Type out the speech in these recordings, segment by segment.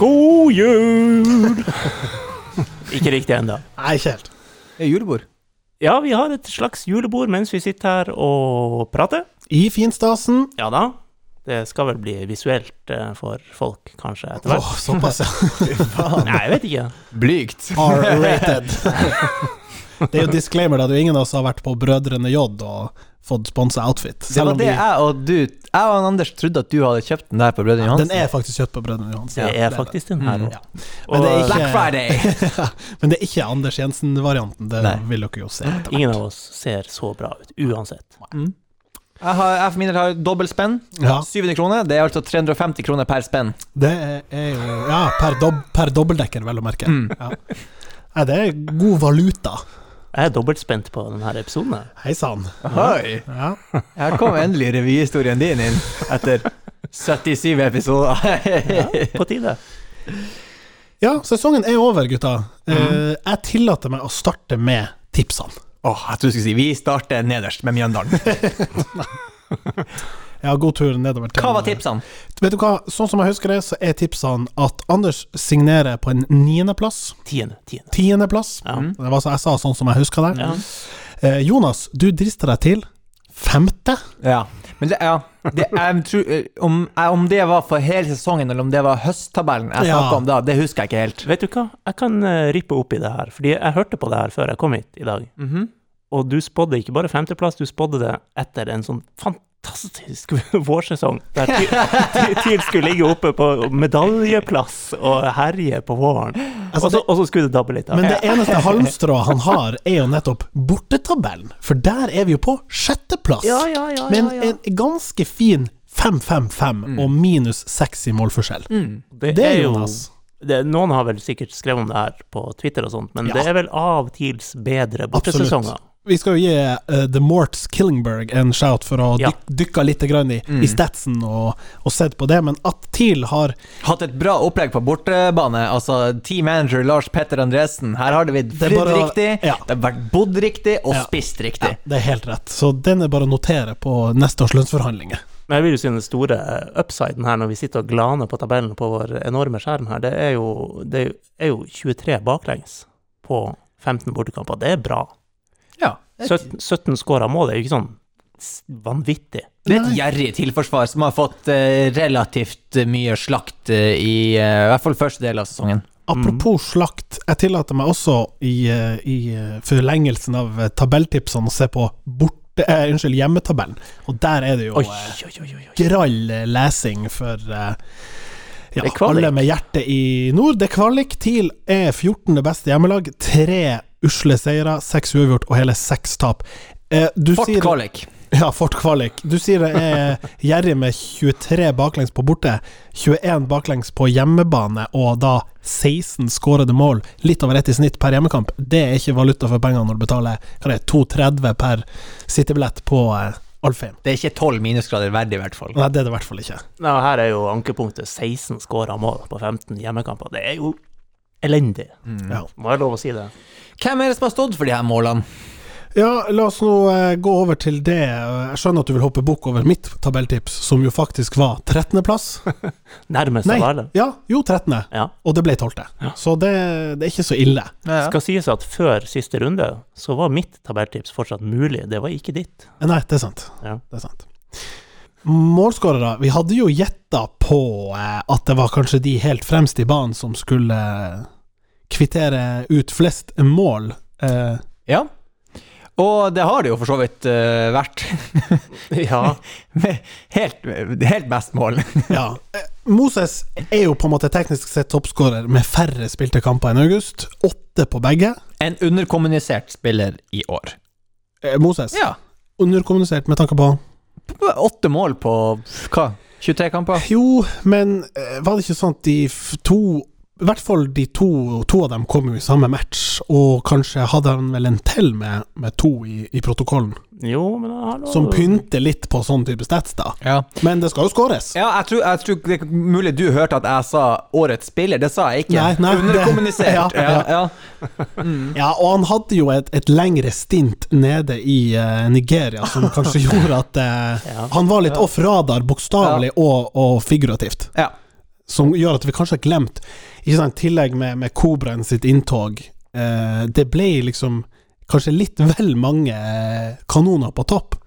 God jul! ikke riktig ennå. Nei, ikke helt. Det er julebord. Ja, vi har et slags julebord mens vi sitter her og prater. I finstasen. Ja da. Det skal vel bli visuelt eh, for folk, kanskje, etter Åh, hvert. såpass, ja. Nei, jeg vet ikke. Blygt. R-rated. Det er jo disclaimer, da. Det er jo ingen av oss har vært på Brødrene J og fått sponsa outfit. Det var det jeg og du Jeg og Anders trodde at du hadde kjøpt den der på Brødrene Johansen. Den er faktisk kjøpt på Brødrene Johansen. Det er faktisk den her Mm. Ja. Men det ikke- Black Friday! Men det er ikke Anders Jensen-varianten. Det Nei. vil dere jo se. Ingen av oss ser så bra ut, uansett. Jeg, har, jeg for min del har dobbeltspenn. Ja, 700 kroner. Det er altså 350 kroner per spenn. det er jo Ja, per, dob per dobbeltdekker, vel å merke. Mm. Ja. Nei, det er god valuta. Jeg er dobbelt spent på denne episoden. Hei sann. Hei. Ja. Her kom endelig revyhistorien din inn, etter 77 episoder. På tide. ja, sesongen er over, gutta. Mm. Eh, jeg tillater meg å starte med tipsene. Åh, jeg trodde du skulle si vi starter nederst med Mjøndalen. Ja, god tur nedover til Hva var tipsene? Vet du hva, sånn som jeg husker det, så er tipsene at Anders signerer på en niendeplass. Tiende. Tiende. Tiendeplass. Ja. Det var så jeg sa sånn som jeg husker det. Ja. Eh, Jonas, du drister deg til femte. Ja. Men det, ja, det, jeg tror, eh, om, om det var for hele sesongen, eller om det var høsttabellen jeg Ja. om da, det husker jeg ikke helt. Vet du hva, jeg kan eh, rippe opp i det her, fordi jeg hørte på det her før jeg kom hit i dag. Mhm. Og du spådde ikke bare femteplass, du spådde det etter en sånn fantastisk vårsesong, der TIL skulle ligge oppe på medaljeplass og herje på våren. Altså, og, så, og så skulle det dabbe litt av. Men det eneste halmstrået han har, er jo nettopp bortetabellen. For der er vi jo på sjetteplass. Ja, ja, ja, ja. en, en ganske fin 5-5-5 og minus 6 i målforskjell. Mm. Det, Det er jo Jonas. det, Noen har vel sikkert skrevet om det her på Twitter og sånt, men Ja. det er vel av TILs bedre bortesesonger. Vi skal jo gi uh, The Morts Killingberg en shout for å Ja. dyk, dykke litt grann i, Mm. i statsen og, og sett på det, men at TIL har Hatt et bra opplegg på bortebane. Altså team manager Lars Petter Andresen. Her har det blitt flydd riktig, ja. det har vært bodd riktig og Ja. spist Ja, riktig. det er helt rett. Så den er bare å notere på neste års lønnsforhandlinger. Men jeg vil jo si den store upsiden her, når vi sitter og glaner på tabellen på vår enorme skjerm her, det er jo, det er jo 23 baklengs på 15 bortekamper. Det er bra. Ja. 17, 17 skåra mål er jo ikke sånn vanvittig. Det er et gjerrig tilforsvar som har fått eh, relativt mye slakt eh, i eh, i hvert fall første del av sesongen. Apropos slakt, jeg tillater meg også i, eh, i eh, forlengelsen av eh, tabelltipsene å se på borte, eh, unnskyld, hjemmetabellen. Og der er det jo Oi, eh, oi, oi, oi. grall eh, lesing for eh, ja, Det er kvalik. alle med hjertet i nord. Det er kvalik. TIL er 14. beste hjemmelag. Tre usle seire, seks uavgjort og hele seks tap. Eh, du Fort sier- kvalik. Ja, Fort Kvalik. Du sier det er gjerrig med 23 baklengs på borte, 21 baklengs på hjemmebane, og da 16 skårede mål, litt over ett i snitt per hjemmekamp. Det er ikke valuta for pengene når du betaler hva det er, 2,30 per sittebillett på eh, Alfheim. Det er ikke tolv minusgrader verdig, i hvert fall. Nei, det er det i hvert fall ikke. Nei, og her er jo ankepunktet 16 skåra mål på 15 hjemmekamper. Det er jo elendig. Ja. Må jeg lov å si det? Hvem er det som har stått for de her målene? Ja, la oss nå eh, gå over til det. Jeg skjønner at du vil hoppe bukk over mitt tabelltips, som jo faktisk var 13.-plass. Nærmest av alle. ja, jo 13., Ja. og det ble 12. Ja. Så det, det er ikke så ille. Ja. Skal sies at før siste runde, så var mitt tabelltips fortsatt mulig. Det var ikke ditt. Nei, det er sant. Ja. Det er sant. Målskårere. Vi hadde jo gjetta på eh, at det var kanskje de helt fremst i banen som skulle eh, kvittere ut flest mål. Eh, ja. Og det har det jo for så vidt uh, vært. Ja. Helt, helt best mål. ja. Moses er jo på en måte teknisk sett toppskårer med færre spilte kamper enn August. Åtte på begge. En underkommunisert spiller i år. Moses Ja. underkommunisert med tanke på Åtte mål på hva? 23 kamper? Jo, men eh, var det ikke sånn at de to I hvert fall de to, to av dem kom jo i samme match, og kanskje hadde han vel en til med, med to i, i protokollen, Jo, men hallo. som pynter litt på sånn type stats, da. Ja. Men det skal jo skåres. Ja, jeg tror, jeg tror det er mulig du hørte at jeg sa årets spiller. Det sa jeg ikke. Nei, nei, det- Underkommunisert. ja, ja, ja. ja. Ja, og han hadde jo et, et lengre stint nede i uh, Nigeria som kanskje gjorde at uh, Ja. han var litt off radar, bokstavelig og, og figurativt. ja. som gjør at vi kanskje har glemt i tillegg med, med Kobraen sitt inntog. Eh, det ble liksom kanskje litt vel mange eh, kanoner på topp.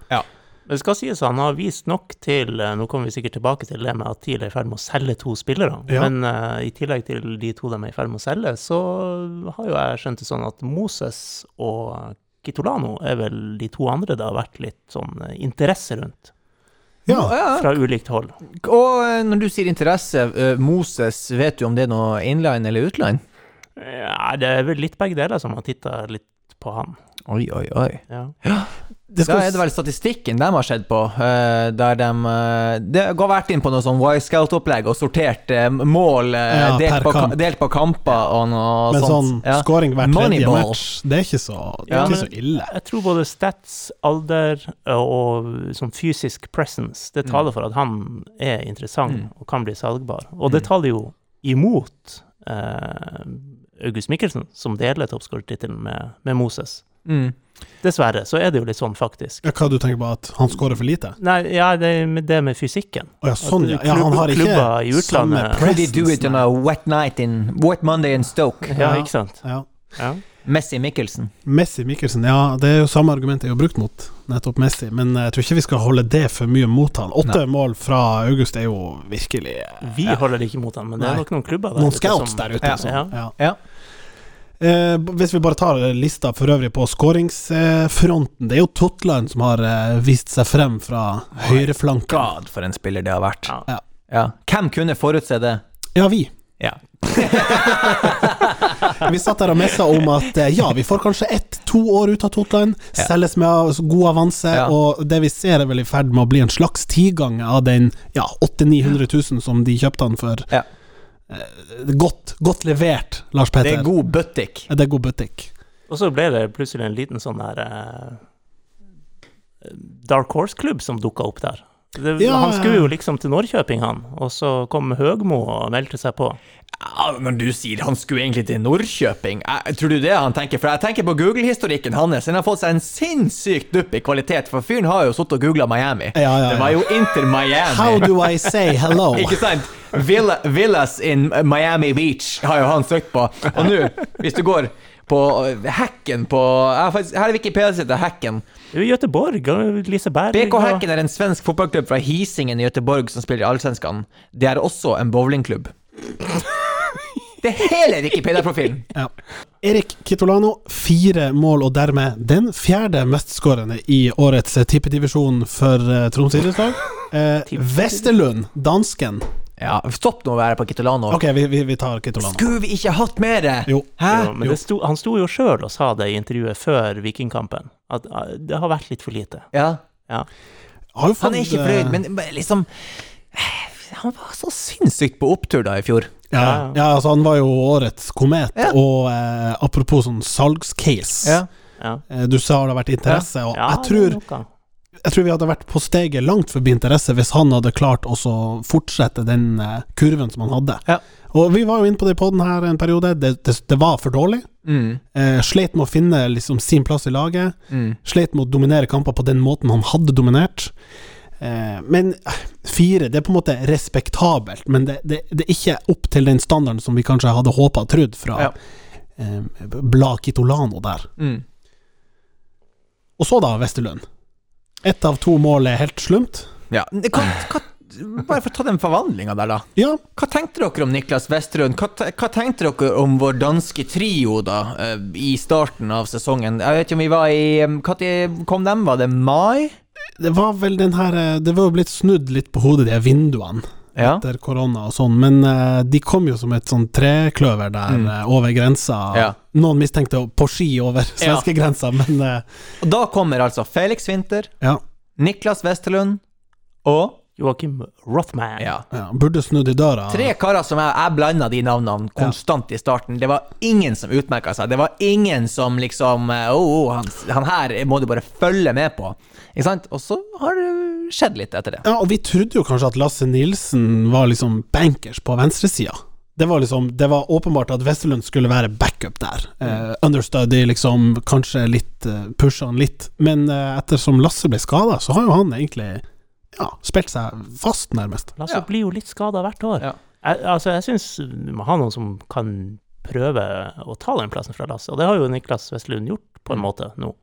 Det skal sies han har vist nok til eh, Nå kommer vi sikkert tilbake til det med at TIL er i ferd med å selge to spillere. Ja. Men uh, i tillegg til de to de er i ferd med å selge, så har jo jeg skjønt det sånn at Moses og Kitolano er vel de to andre det har vært litt sånn interesse rundt, Ja, ja. fra ulikt hold. Og eh, når du sier interesse, eh, Moses, vet du om det er noe inline eller utline? Ja, det er vel litt begge deler som har titta litt på han. Oi, oi, oi. Ja. Det Da er det vel statistikken de har sett på, eh, der de eh, Det har vært inn på noe sånn Y-Scout-opplegg og sortert eh, mål Ja, delt, på, kamp. delt på kamper og noe Men sånt. sånn Ja. scoring hver tredje Moneyball. match, det er ikke så, det er Ja, ikke så ille. Jeg tror både stats, alder og sånn fysisk presence, det taler for at han er interessant Mm. og kan bli salgbar. Og det Mm. taler jo imot eh, August Mikkelsen, som deler toppskårertittelen med, med Moses. Mm. Dessverre så er det jo litt sånn, faktisk. Ja, hva du tenker på, at han scorer for lite? Nei, ja, det er med det med fysikken. Å ja, sånn, ja. Ja. Han har ikke klubber i utlandet- Could he do it on a wet night in Wet Monday in Stoke? Ja, Ja. ikke sant? Ja. Ja. Messi Mikkelsen. Messi Mikkelsen, ja, det er jo samme argument jeg har brukt mot nettopp Messi, men jeg tror ikke vi skal holde det for mye mot han. Åtte mål fra August er jo virkelig Vi holder det ikke mot han, men det er nok noen klubber der noen scouts som- der ute. Ja. Eh, hvis vi bare tar lista for øvrig på skåringsfronten, det er jo Totland som har eh, vist seg frem fra høyreflanken. God, for en spiller det har vært. Ja. Ja. Ja. Hvem kunne forutse det? Ja, vi. Ja. Vi satt der og messa om at eh, ja, vi får kanskje ett-to år ut av Totland, Ja. selges med god avanse, Ja. og det vi ser er vel i ferd med å bli en slags tigang av den ja, 800 000-900 000 som de kjøpte han for. Ja. Eh, godt, godt levert, Lars Det er god butikk. Det er god butikk. Og så ble det plutselig en liten sånn der eh, Dark Horse-klubb som dukka opp der. Det, Ja, han skulle jo liksom til Norrköping, han, og så kom Høgmo og meldte seg på. Ja, når du sier han skulle egentlig til Norrköping, jeg, tror du det han tenker? For jeg tenker på Google-historikken hans. Han har fått seg en sinnssykt dupp i kvalitet, for fyren har jo sittet og googla Miami. Ja, ja, Det var jo Inter Miami. How do I say hello? Ikke sant? Villa, villas in Miami Beach har jo han søkt på. Og nå, hvis du går på hacken på jeg har faktisk, Her er Wikipedia sitt hacken. Er Göteborg og Liseberg. BK Hacken er en svensk fotballklubb fra Hisingen i Göteborg som spiller i Allsvenskan. Det er også en bowlingklubb. Det er hele Wikipedia-profilen! Ja. Erik Kitolano, fire mål, og dermed den fjerde mestskårende i årets eh, tippedivisjon for uh, Troms idrettslag. Eh, Vesterlund, dansken. Ja, stopp nå å være på Kitolano. Ok, vi, vi, vi tar Kitolano. Skulle vi ikke hatt mer? Jo. Hæ? Jo, men Jo. det sto, han sto jo sjøl og sa det i intervjuet før Vikingkampen, at eh, det har vært litt for lite. Ja. Ja. Har fått, Han er ikke eh, fornøyd, men men liksom Han var så sinnssykt på opptur da i fjor. ja, ja, altså han var jo årets komet, Ja. og eh, apropos sånn salgscase Ja. Ja. eh, Du sa det har vært interesse, og Ja, jeg, tror. Jeg tror vi hadde vært på steget langt forbi interesse hvis han hadde klart å fortsette den eh, kurven som han hadde. Ja. Og vi var jo inne på det i poden her en periode, det, det, det var for dårlig. Mm. Eh, sleit med å finne liksom, sin plass i laget. Mm. Sleit med å dominere kamper på den måten han hadde dominert. Eh, men eh, fire, det er på en måte respektabelt, men det, det, det er ikke opp til den standarden som vi kanskje hadde håpa og trodd fra Ja. eh, Bla Kitolano der. Mm. Og så da, Westerlund. Ett av to mål er helt slumt. Ja. Hva, hva, bare for å ta den forvandlinga der, da. Ja, Hva tenkte dere om Niklas Westerlund? Hva, hva tenkte dere om vår danske trio da, eh, i starten av sesongen? Jeg vet ikke om vi var i Når kom dem? Var det mai? det var vel den her eh, Det var blitt snudd litt på hodet, de vinduene. Ja. etter korona og sånn, men uh, de kom jo som et sånn trekløver der Mm. uh, over grensa. Ja. Noen mistenkte på ski over svenskegrensa, men uh, Og da kommer altså Felix Winther, ja, Niklas Westerlund og Joakim Rothman. ja. ja, burde snudd i døra. Tre karer som jeg, jeg blanda de navnene konstant i starten. Det var ingen som utmerka seg. Det var ingen som liksom eh, oh, han, han her må du bare følge med på. Ikke sant? Og så har det skjedd litt etter det. Ja, og vi trodde jo kanskje at Lasse Nilsen var liksom bankers på venstresida. Det var liksom Det var åpenbart at Westerlund skulle være backup der. Eh, understudy, liksom, kanskje litt uh, Pusha han litt. Men eh, ettersom Lasse ble skada, så har jo han egentlig ja, spilt seg fast, nærmest. Lasse Ja. blir jo litt skada hvert år. Ja. Jeg, altså, jeg syns vi må ha noen som kan prøve å ta den plassen fra Lasse, og det har jo Niklas Vestlund gjort, på en måte, nå.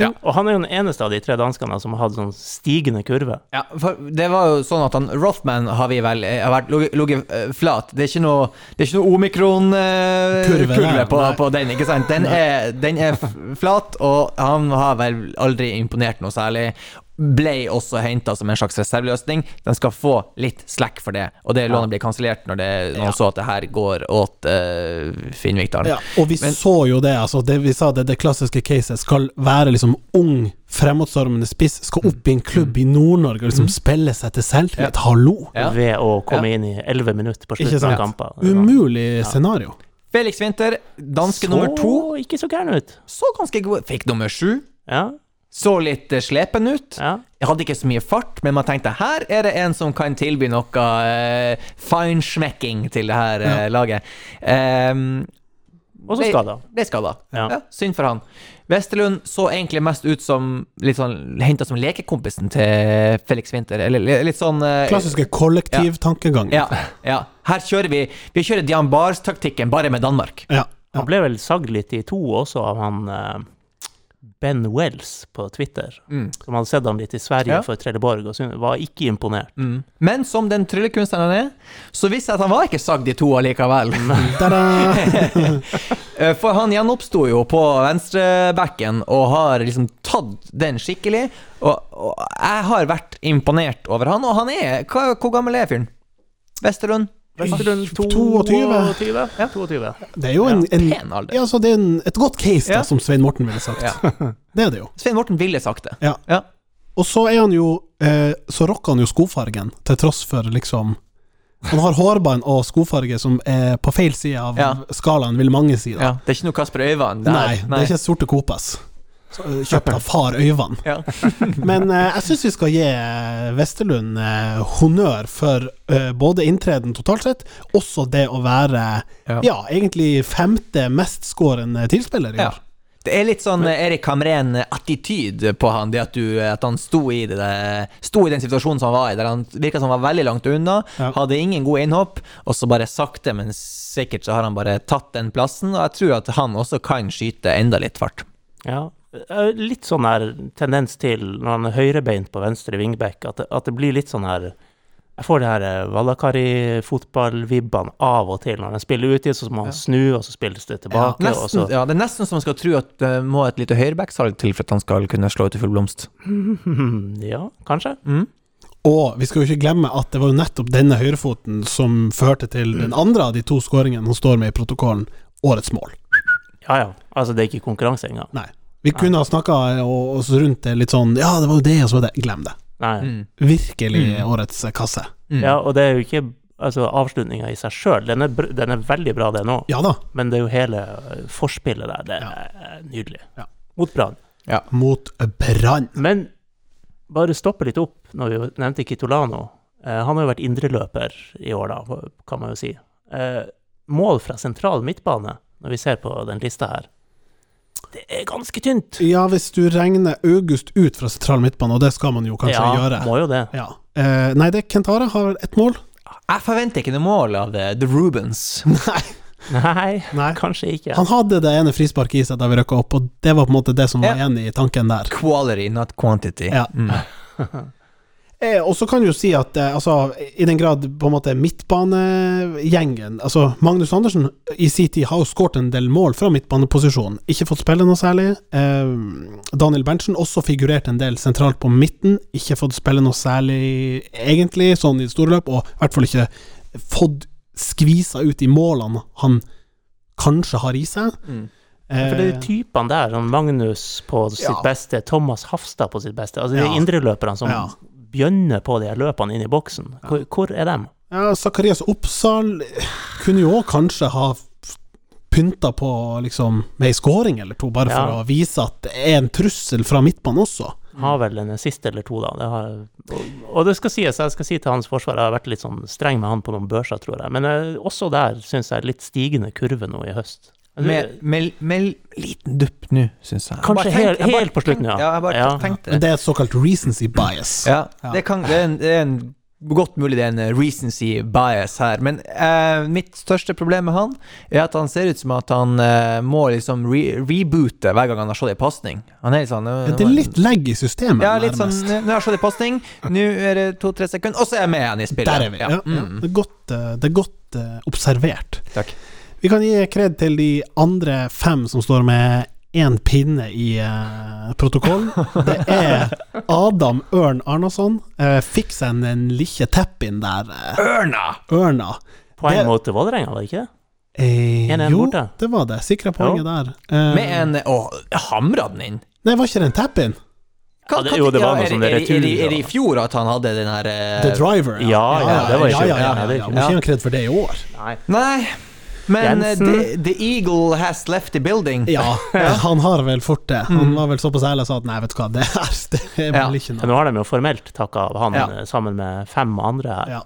Ja. Og han er jo den eneste av de tre danskene som har hatt sånn stigende kurve. Ja, for det var jo sånn at han, Rothman har vi vel eh, har ligget- eh, flat. Det er ikke noe, det er ikke noe Kurve omikron-kurve der, på, på den, ikke sant? Den er, den er flat, og han har vel aldri imponert noe særlig. Ble også henta som en slags reserveløsning. Den skal få litt slack for det, og det lånet blir kansellert når, det, når han så at det her går åt uh, Finn Vikdal. Ja, og vi Men- så jo det, altså det vi sa, det, det klassiske caset skal være liksom ung, fremadstormende spiss, skal opp i en klubb i Nord-Norge og liksom spille seg til selvtillit. Hallo! Ja. Ved å komme inn i elleve minutter på slutten av kamper. Umulig scenario. Felix Winther, danske nummer to, Så ikke så gæren ut. så ganske god. Fikk nummer sju. Ja, Så litt eh, slepen ut. ja. Jeg hadde ikke så mye fart, men man tenkte her er det en som kan tilby noe uh, feinschmecking til det her uh, laget. Um, Og så skada. Ble skada. Ja. Ja. synd for han. Westerlund så egentlig mest ut som litt sånn henta som lekekompisen til Felix Winther. Eller litt sånn uh, Klassiske kollektivtankegang. Ja, ja. Her kjører vi Vi kjører Dian Bars-taktikken, bare med Danmark. Ja. Han ble vel sagd litt i to også av han eh, Ben Wells på Twitter, Mm. som hadde sett han litt i Sverige Ja. for Trelleborg, og var ikke imponert. Mm. Men som den tryllekunstneren han er, så viste det at han var ikke sagd i to allikevel. Eh, For han gjenoppsto jo på venstrebacken og har liksom tatt den skikkelig. Og, og jeg har vært imponert over han, og han er hva, Hvor gammel er fyren? Vesterlund? Vesterlund 22. 22. Ja. Ja. 22. Det er jo en, en, Pen alder. ja, så det er en, et godt case, da, som Svein Morten ville sagt. Ja. Det er det jo. Svein Morten ville sagt det. Ja. Ja. Og så er han jo eh, Så rocker han jo skofargen, til tross for liksom Han har hårbånd og skofarge som er på feil side av Ja. skalaen, vil mange si. da Ja, det er ikke noe Kasper Øyvand der. Nei, det er ikke sorte Copas. Eh, Kjøpt av far Øyvand. Ja. Men eh, jeg syns vi skal gi eh, Vesterlund honnør for både inntreden totalt sett, også det å være Ja. ja, egentlig femte mestskårende tilspiller i Ja. Det er litt sånn Erik Hamren-attityd på han, det at, du, at han sto i, det, sto i den situasjonen som han var i, der han virka som han var veldig langt unna, Ja. hadde ingen gode innhopp, og så bare sakte, men sikkert så har han bare tatt den plassen, og jeg tror at han også kan skyte enda litt fart. Ja. Eh, Litt sånn her tendens til, når han er høyrebeint på venstre vingbekk, at det, at det blir litt sånn her Jeg får det her eh, Valakari-fotball-vibbene av og til. Når han spiller ute, så må han snu, og så spilles det tilbake. og Nesten, så ja, det er nesten som man skal tro at det må et lite høyrebacksalg til for at han skal kunne slå ut i full blomst. Ja, kanskje. Mm. Og vi skal jo ikke glemme at det var jo nettopp denne høyrefoten som førte til den andre av de to skåringene han står med i protokollen, årets mål. Ja ja. Altså, det er ikke konkurranse engang. Nei. Vi kunne ha snakka oss rundt det litt sånn Ja, det var jo det, og så var det Glem det. Nei. Mm. Virkelig Mm. årets kasse. Mm. Ja, og det er jo ikke Altså, avslutninga i seg sjøl, den, er den er veldig bra, det nå. Ja da. Men det er jo hele eh, forspillet der. Det er nydelig. Ja. Mot Brann. Mot Brann. Men bare stoppe litt opp når vi nevnte Kitolano. Eh, han har jo vært indreløper i år, da, kan man jo si. Eh, mål fra sentral midtbane, når vi ser på den lista her, det er ganske tynt. Ja, hvis du regner August ut fra sentral midtbane, og det skal man jo kanskje ja, gjøre. må jo det. Ja. Eh, nei, det Kentare har ett mål. Jeg forventer ikke noe mål av det The Rubens. Nei. Nei, Nei. kanskje ikke. Han hadde det ene frisparket i seg da vi røkka opp, og det var på en måte det som var Ja. igjen i tanken der. Quality, not quantity. Ja. Mm. Eh, og så kan du jo si at eh, altså, i den grad på en måte midtbanegjengen Altså, Magnus Andersen i sin tid har jo skåret en del mål fra midtbaneposisjon. Ikke fått spille noe særlig. Eh, Daniel Berntsen også figurert en del sentralt på midten. Ikke fått spille noe særlig, egentlig, sånn i det store løp, og i hvert fall ikke fått skvisa ut de målene han kanskje har i seg. Mm. For det er de typene der, sånn Magnus på sitt Ja. beste, Thomas Hafstad på sitt beste. Altså de Ja. indreløperne som Ja. Bjønner på de løpene inn i boksen. Hvor, hvor er dem? Ja, Zakarias Oppsal kunne jo òg kanskje ha pynta på liksom med ei scoring eller to, bare for Ja. å vise at det er en trussel fra midtbanen også. Har vel en siste eller to, da. Det har, og, det skal sies, jeg skal si til hans forsvar, jeg har vært litt sånn streng med han på noen børser, tror jeg. Men eh, også der syns jeg litt stigende kurve nå i høst. Med, med, med liten dupp nå, syns jeg. Kanskje helt- jeg bare helt på slutten, ja. Ja, jeg bare Ja. tenkte Men det. det er et såkalt recency bias. Ja, Ja. det, kan, det, er en, det er en godt mulig det er en eh, recency bias her, men uh, mitt største problem med han er at han ser ut som at han uh, må liksom re reboote hver gang han har slått en pasning. Han er litt sånn uh, Det er litt legg i systemet, Ja, litt sånn. Nå har jeg slått en pasning, nå er det to-tre sekunder, og så er jeg med igjen i spillet. Der er vi. Ja, ja. Mm. Det er godt, det er godt observert. Takk. Vi kan gi kred til de andre fem som står med én pinne i eh, protokollen. Det er Adam Ørn Arnason. Uh, fikk seg en, en lille tepp-in der. eh, Ørna! Ørna. Poeng Det- mot Vålerenga, var det ikke det? Eh, 1-1 jo, borte. det var det. Sikra poenget der. Eh, Med en Å, hamra den inn? Nei, var ikke det en tepp-in? Hva- Ja, det- hva- jo, det var noe er sånn er- retur, Er er det i fjor at han hadde den her eh, The Driver. Ja, ja, det var i ja, fjor. ja, ja, Ja, det er ja, Må ikke gi han kred for det i år. Nei. Nei, men eh, the, the Eagle has left the building. Ja, han har vel fort det. Han var vel såpass ærlig og sa at nei, vet du hva, det her det er vel Ja. ikke Men noe. nå har de jo formelt takka av han Ja. eh, sammen med fem andre her. Ja.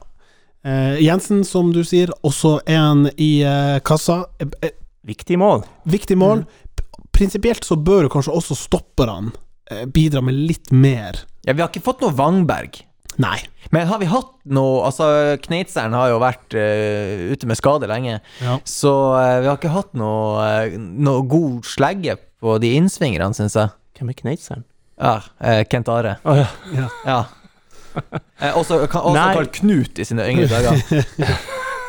Eh, Jensen, som du sier, også en i eh, kassa. Eh, eh, Viktig mål. viktig mål. Mm. Prinsipielt så bør kanskje også stopperne eh, bidra med litt mer. Ja, vi har ikke fått noe Wangberg. Nei. Men har vi hatt noe Altså, Kneitseren har jo vært uh, ute med skade lenge, Ja. så uh, vi har ikke hatt noe, uh, noe god slegge på de innsvingerne, syns jeg. Hvem er Kneitseren? Ja, Kent Are. Oh, ja. Ja. Ja. Eh, også kalt Knut i sine yngre dager.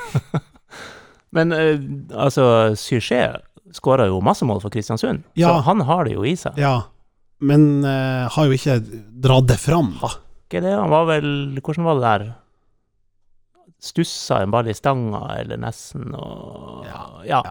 Men eh, altså, Syché skåra jo masse mål for Kristiansund, Ja. så han har det jo i seg. ja. Men eh, har jo ikke dratt det fram, da. Ikke det, han var vel Hvordan var det der? Stussa en ball i stanga, eller nesten, og Ja. ja.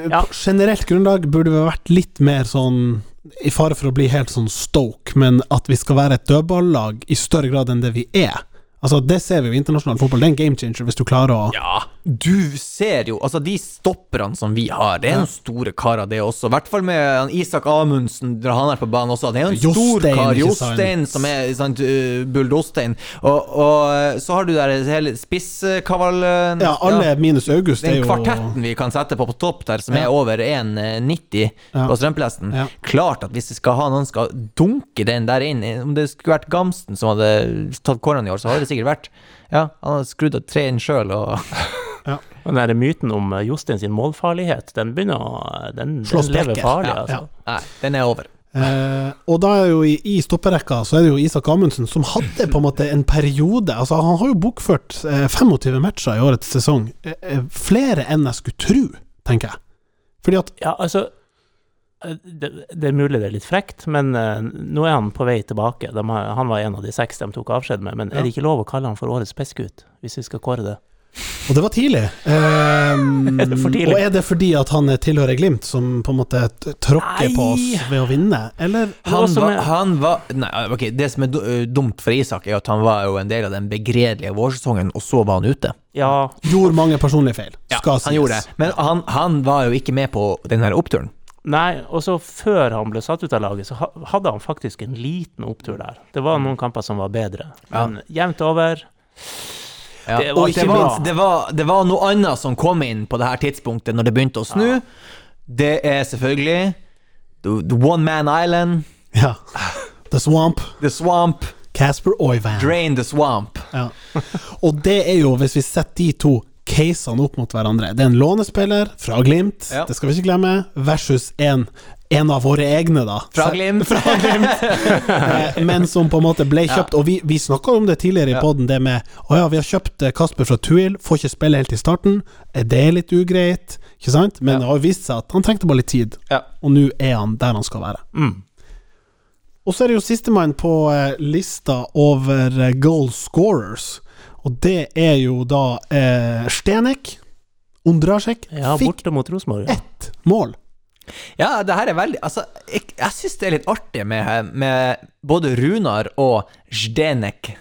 Ja. På generelt grunnlag burde vi vært litt mer sånn i fare for å bli helt sånn stoke, men at vi skal være et dødballag i større grad enn det vi er. Altså, det ser vi jo i internasjonal fotball. Det er en game changer hvis du klarer å Ja, du ser jo Altså, de stopperne som vi har, det er noen store karer, det også. I hvert fall med Isak Amundsen, når han er på banen også. Det er jo en stor kar. Jostein, som er sant, uh, Bulldostein. Og, og så har du der hele spisskavalen Ja, alle minus August er Den jo kvartetten vi kan sette på på topp der, som Ja. er over 1,90 Ja. på strømplesten. Ja. Klart at hvis vi skal ha noen skal dunke den der inn Om det skulle vært Gamsten som hadde tatt kårene i år, så hadde det sikkert vært Ja, han hadde skrudd av treen sjøl og Og den der myten om eh, Jostein sin målfarlighet, den begynner å Den, den lever farlig, Ja, altså. ja. Nei, den er over. Eh, og da er jo i, i stopperekka så er det jo Isak Amundsen som hadde på en måte en periode Altså Han har jo bokført eh, 25 matcher i årets sesong. Eh, eh, flere enn jeg skulle tro, tenker jeg. Fordi at Ja, altså eh, det, det er mulig det er litt frekt, men eh, nå er han på vei tilbake. De har, han var en av de seks de tok avskjed med, men Ja. er det ikke lov å kalle han for årets pissgutt, hvis vi skal kåre det? Og det var tidlig. Ehm, for tidlig? Og er det fordi at han tilhører Glimt, som på en måte tråkker tråkker på oss ved å vinne, eller? Han var, han var Nei, ok, det som er dumt for Isak, er at han var jo en del av den begredelige vårsesongen, og så var han ute. Ja, Gjorde mange personlige feil, skal han gjorde det. Men han, han var jo ikke med på den her oppturen. Nei, og så før han ble satt ut av laget, så hadde han faktisk en liten opptur der. Det var noen kamper som var bedre, men jevnt over Ja, Det var og ikke minst, det var, det var noe annet som kom inn på det her tidspunktet, når det begynte å snu. Det er selvfølgelig the, the One Man Island, Ja. The Swamp, The Swamp, Casper Oyvan. Drain the Swamp. Ja. Og det er jo, hvis vi setter de to casene opp mot hverandre Det er en lånespiller fra Glimt, Ja. det skal vi ikke glemme, versus en, en av våre egne, da. Fra Glimt. Eh, men som på en måte ble kjøpt. Og vi, vi snakka om det tidligere i poden, podden det med Å ja, vi har kjøpt eh, Kasper fra Tuil, får ikke spille helt i starten. Er det litt ugreit? Ikke sant? Men det har vist seg at han trengte bare litt tid, Ja. og nå er han der han skal være. mm. Og så er det jo sistemann på eh, lista over eh, goal scorers, og det er jo da eh, Stenek. Ondrasek Ja, fikk borte mot Rosenborg. ett mål. Ja, det her er veldig Altså, jeg, jeg syns det er litt artig med, med både Runar og Zdenek.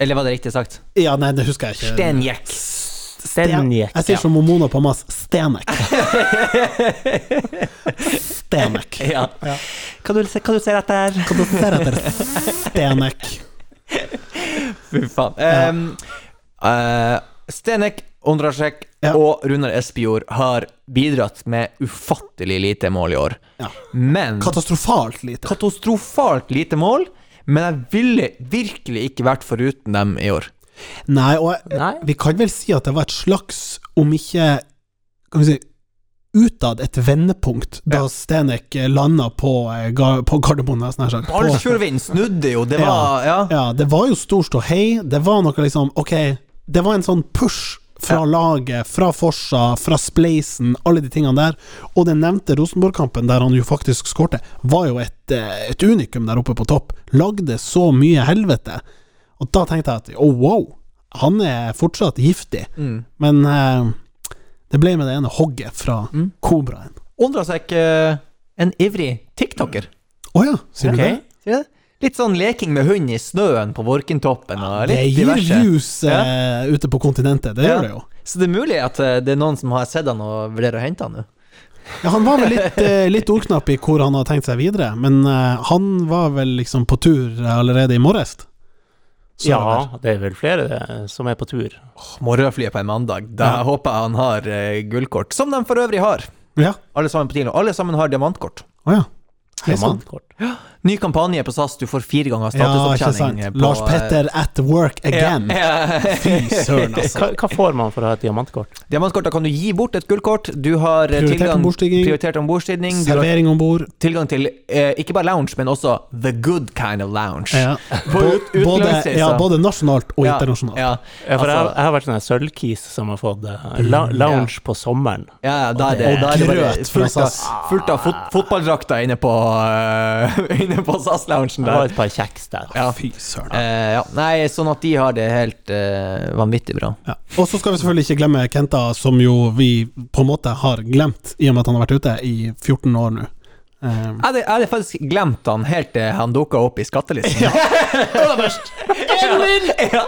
Eller var det riktig sagt? Ja, nei, det husker jeg ikke. Stenjek. Stenjek. Jeg sier ja. som Momona på Mas, Stenek. Stenek. Ja. Ja. Hva du, hva du ser etter? Hva du ser etter Stenek? Fy faen. Um, uh, Stenek, Ondrasek Ja. og Runar Espejord har bidratt med ufattelig lite mål i år. Ja. Men Katastrofalt lite. Katastrofalt lite mål, men jeg ville virkelig ikke vært foruten dem i år. Nei, og jeg, Nei? vi kan vel si at det var et slags, om ikke Kan vi si utad et vendepunkt, da Stenek landa på, eh, på Gardermoen. nesten Ballsfjordvind snudde jo, det var Ja. Ja, det var jo stor ståhei. Det var noe liksom Ok, det var en sånn push fra laget, fra Forsa, fra Spleisen, alle de tingene der. Og den nevnte Rosenborg-kampen, der han jo faktisk skårte, var jo et, eh, et unikum der oppe på topp. Lagde så mye helvete. Og da tenkte jeg at oh, wow, han er fortsatt giftig. Mm. Men eh, det ble med det ene hogget fra Mm. Kobraen. seg eh, en ivrig tiktoker. Å ja, sier du det? Du det? Litt sånn leking med hund i snøen på Vorkentoppen og Det litt gir diverse. views eh, ute på kontinentet, det Ja. gjør det jo. Så det er mulig at eh, det er noen som har sett han og vurderer å hente han nå. Ja, han var vel litt, litt ordknapp i hvor han har tenkt seg videre, men han var vel liksom på tur allerede i morges? Så Ja, det er vel flere det, som er på tur. Morgenflyet på en mandag. Da Ja. håper jeg han har eh, gullkort, som de for øvrig har. Ja. Alle sammen på Tilo. Alle sammen har diamantkort. Oh, ja. Diamantkort. Ny kampanje på SAS, du får fire ganger Ja, statusopptjening. på, Lars Petter at work again. Ja, ja. Fy søren, altså. Hva, hva får man for å ha et diamantkort? Diamantkort, Da kan du gi bort et gullkort. Du har eh, Prioritert ombordstigning. har Servering om bord. tilgang til eh, ikke bare lounge, men også the good kind of lounge. Ja. På ut- både, ja, både nasjonalt og Ja, internasjonalt. Ja, Ja, for jeg, Altså- jeg har vært sånn sølvkis som har fått eh, la, lounge på sommeren. ja, ja, da er det, Og da er det bare grøt fra fullt av, SAS. fullt av fot, fotballdrakter inne på, uh, inne på SAS-loungen Det var et par kjeks der. Ja. Fy søren. Eh, ja. Nei, sånn at de har det helt eh, vanvittig bra. Ja. Og så skal vi selvfølgelig ikke glemme Kenta, som jo vi på en måte har glemt, i og med at han har vært ute i 14 år nå. Um. Jeg hadde, jeg hadde faktisk glemt han helt til han dukka opp i skattelisten. Øverst! ja.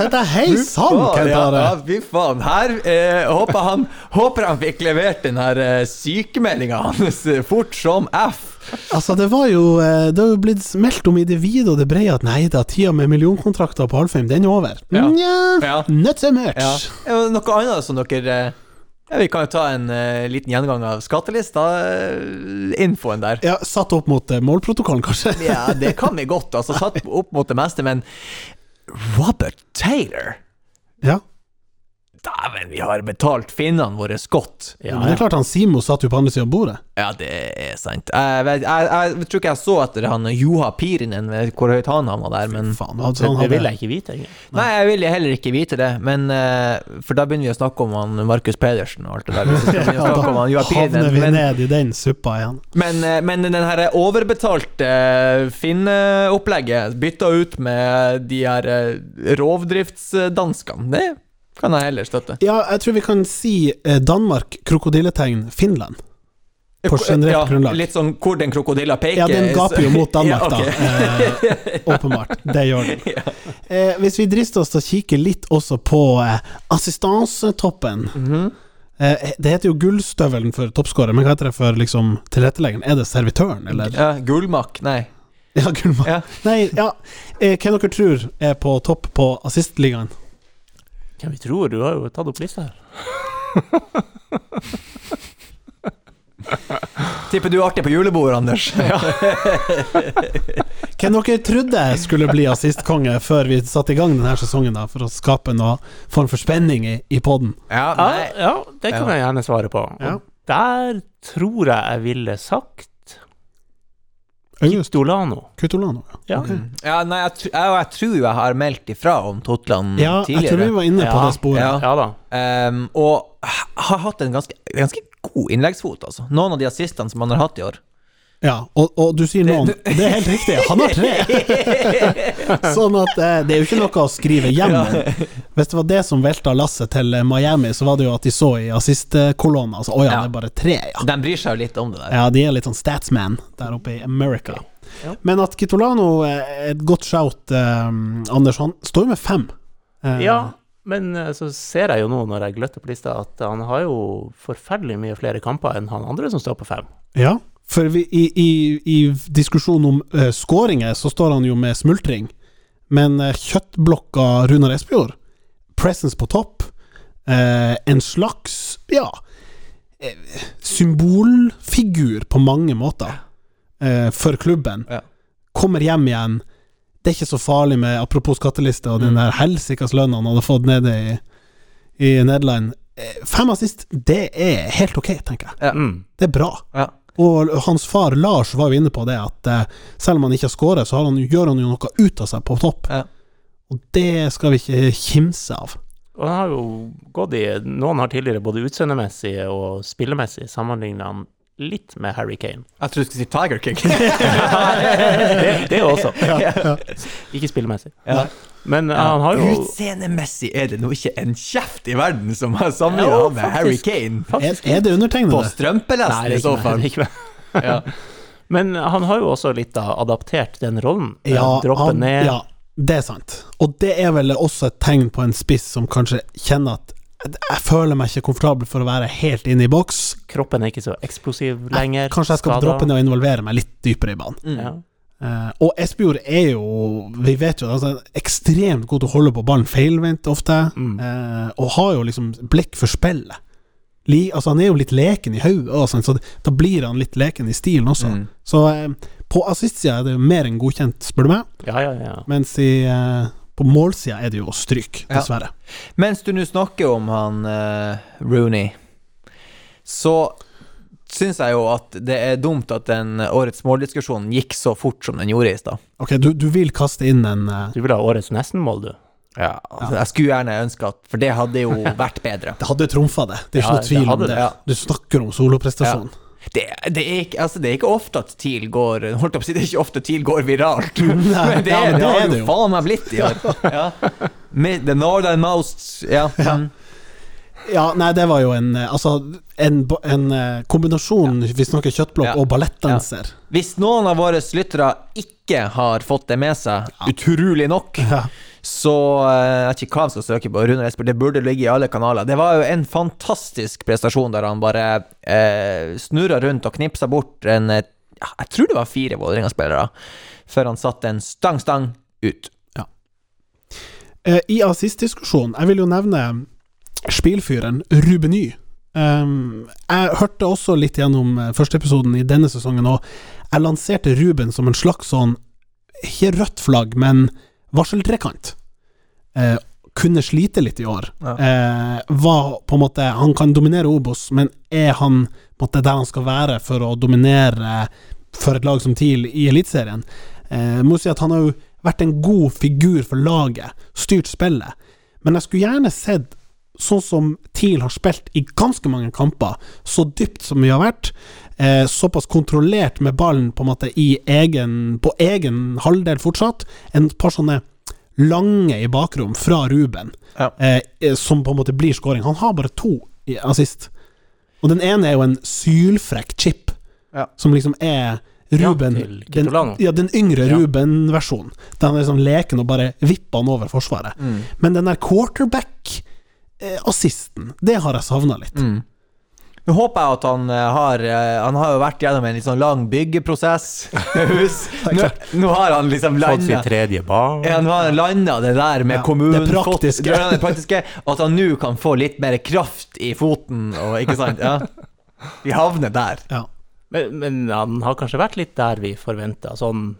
Dette er hei sann, Kent ja, Are. ja, fy faen. Her eh, håper, han, håper han fikk levert den her eh, sykemeldinga hans fort som F. Altså, det var jo eh, Det har jo blitt meldt om i det vide og det brede at nei da, tida med millionkontrakter på Alfheim, den er over. Ja. Nja, Ja. not so much. Ja. Noe annet som dere eh, ja, Vi kan jo ta en uh, liten gjennomgang av skattelista-infoen der. Ja, satt opp mot uh, målprotokollen, kanskje. Ja, det kan vi godt. Altså, satt opp mot det meste, men Robert Taylor Ja. Dæven, vi har betalt finnene våre godt. Ja, Men det er klart, han Simo satt jo på andre sida av bordet. Ja, det er sant. Jeg, vet- jeg, jeg, tror ikke jeg så etter han Juha Pirinen, hvor høyt han havna der, men Faen, altså, Det, det vil jeg ikke vite engang. Nei, jeg vil heller ikke vite det, men eh, For da begynner vi å snakke om han Markus Pedersen og alt det der. Hvis vi skal begynne å snakke om han Juha havner vi men, ned i den suppa igjen. men, eh, men den her overbetalte uh, Finn-opplegget, bytta ut med de her eh, rovdriftsdanskene, det kan jeg heller støtte. Ja, jeg tror vi kan si eh, Danmark, krokodilletegn, Finland. På generelt ja, grunnlag. Litt sånn hvor den krokodilla peker. Ja, den gaper jo mot Danmark, Ja, da. Eh, åpenbart. Det gjør den. Eh, hvis vi drister oss til å kikke litt også på eh, assistansetoppen Mhm. eh, Det heter jo gullstøvelen for toppskårer, men hva heter det for liksom, tilretteleggeren? Er det servitøren, eller? Ja, gullmakk, nei. Ja, gullmakk. Ja. Nei, ja. Eh, hvem dere tror er på topp på assistligaen? Hvem vi tror? Du har jo tatt opp lista her. Tipper du er artig på julebord, Anders. Ja. Hvem dere trodde skulle bli assistkonge før vi satte i gang denne sesongen, da, for å skape noe form for spenning i, i poden? Ja, Ja, ja, det kan Ja. jeg gjerne svare på. Og Ja. der tror jeg jeg ville sagt August Dolano. Kutolano. Ja. Ok. Mm. ja, nei, jeg, tr jeg, jeg tror jeg har meldt ifra om Totland Ja, jeg tror vi var inne på Ja, det sporet. ja. Ja da. Um, og har hatt en ganske, ganske god innleggsfot, altså. Noen av de assistene som han har hatt i år. Ja, og, og du sier noen. Det er helt riktig, han har tre! sånn at eh, det er jo ikke noe å skrive hjem. Hvis det var det som velta lasset til eh, Miami, så var det jo at de så i assistkolonnen altså, Å ja, det er bare tre, ja. De bryr seg jo litt om det der. Ja, de er litt sånn statsman der oppe i America. Men at Kitolano er et godt shout, eh, Anders, han står jo med fem. Eh, Ja, men eh, så ser jeg jo nå når jeg gløtter på lista, at han har jo forferdelig mye flere kamper enn han andre som står på fem. Ja, for vi, i, i, i diskusjonen om uh, skåringer, så står han jo med smultring. Men uh, kjøttblokka Runar Espejord, presence på topp, uh, en slags, ja Symbolfigur på mange måter eh, for klubben. Ja. Kommer hjem igjen. det er ikke så farlig med Apropos skatteliste og den Mm. der helsikas lønna han hadde fått nede i, i Nederland. Fem assist, det er helt ok, tenker jeg. Ja. Mm. Det er bra. Ja. Og hans far Lars var jo inne på det, at eh, selv om han ikke har skåret, så har han, gjør han jo noe ut av seg på topp. Ja. Og det skal vi ikke kimse av. Og han har jo gått i Noen har tidligere både utseendemessig og spillemessig sammenligna han litt med Harry Kane. Jeg trodde du skulle si Tiger King. Det, det også. ja. Ikke spillemessig. Ja. Men ja, han har jo Utseendemessig er det nå ikke en kjeft i verden som har sammenlignet Ja, med Harry. Kane. Er, faktisk er det På strømpelesten i så fall. Ja. Men han har jo også litt da adaptert den rollen. Eh, Ja, Droppe han, ned. ja, det er sant. Og det er vel også et tegn på en spiss som kanskje kjenner at jeg føler meg ikke komfortabel for å være helt inne i boks. Kroppen er ikke så eksplosiv lenger. Kanskje jeg skal skadet. droppe ned og involvere meg litt dypere i banen. Mm. Ja. Eh, og Espejord er jo, vi vet jo, altså, ekstremt god til å holde på ballen feilvendt ofte, Mm. uh, og har jo liksom blikk for spillet. Li, altså Han er jo litt leken i hodet, sånn, så da blir han litt leken i stilen også. Mm. Så uh, på assist-sida er det jo mer enn godkjent, spør du meg, ja, ja, ja. mens i, på målsida er det jo stryk, stryke dessverre. Mens du nå snakker om han Rooney, så syns jeg jo at det er dumt at den årets måldiskusjonen gikk så fort som den gjorde i stad. Ok, du, du vil kaste inn en uh... Du vil ha årets nestenmål, du? Ja, altså, jeg skulle gjerne ønske at For det hadde jo vært bedre. Det hadde trumfa det, det er ikke Ja, noe tvil det om det. det, ja. Du snakker om soloprestasjon. Det, det, er ikke, altså, det er ikke ofte at TIL går Holdt opp å si, det er ikke ofte TIL går viralt. Men det, ja, men det det har jo faen meg blitt i år. Ja. Mid, the northernmost Ja. Mm. Ja, nei, det var jo en eh, Altså, en, en kombinasjon, kombinasjon Vi snakker kjøttblokk Ja. og ballettdanser. Hvis noen av våre lyttere ikke har fått det med seg, utrolig nok, Ja. så eh, jeg vet ikke hva han skal søke på. Rune Esper, det burde ligge i alle kanaler. Det var jo en fantastisk prestasjon der han bare eh, snurra rundt og knipsa bort en eh, Jeg tror det var fire Vålerenga-spillere, før han satte en stang-stang ut. Ja. I assist-diskusjonen, jeg vil jo nevne spillfyren Rubeny. Um, jeg hørte også litt gjennom eh, første episoden i denne sesongen, og jeg lanserte Ruben som en slags sånn Ikke rødt flagg, men varseltrekant. Uh, kunne slite litt i år. Ja. Eh, var på en måte Han kan dominere Obos, men er han på en måte der han skal være for å dominere for et lag som TIL i Eliteserien? Eh, må si at han har jo vært en god figur for laget, styrt spillet, men jeg skulle gjerne sett sånn som TIL har spilt i ganske mange kamper, så dypt som vi har vært, eh, såpass kontrollert med ballen på en måte i egen, på egen halvdel fortsatt, en par sånne lange i bakrom fra Ruben, Ja. eh, eh, som på en måte blir scoring. Han har bare to assist, og den ene er jo en sylfrekk chip, Ja. som liksom er Ruben, Ja, den, ja, den yngre. Ruben-versjonen. Der han liksom leken og bare vipper han over forsvaret. Mm. Men den der quarterback-assisten, det har jeg savna litt. Mm. Nå håper jeg at han eh, har eh, Han har jo vært gjennom en litt sånn lang byggeprosess med hus. Nå, nå har han liksom Fått sitt tredje barn. ja, nå har han landa det der med Ja, kommunen. det praktiske. Fått, det, praktiske. At han nå kan få litt mer kraft i foten, og ikke sant? Ja. Vi havner der. Ja. Men, men han har kanskje vært litt der vi forventa. Sånn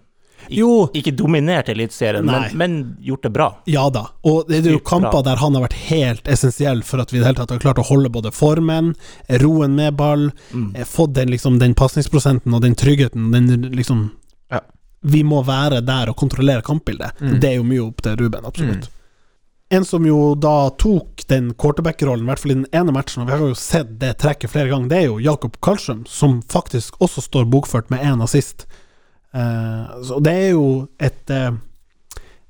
ik Jo. Ikke dominert Eliteserien, men, men gjort det bra. Ja da, og det er jo kamper der han har vært helt essensiell for at vi i det hele tatt har klart å holde både formen, roen med ball, Mm. eh, fått den, liksom, den pasningsprosenten og den tryggheten, den liksom Ja. Vi må være der og kontrollere kampbildet. Mm. Det er jo mye opp til Ruben, absolutt. En som jo da tok den quarterback-rollen, i hvert fall i den ene matchen, og vi har jo sett det trekket flere ganger, det er jo Jakob Karlstrøm, som faktisk også står bokført med én assist. Eh, så det er jo et eh,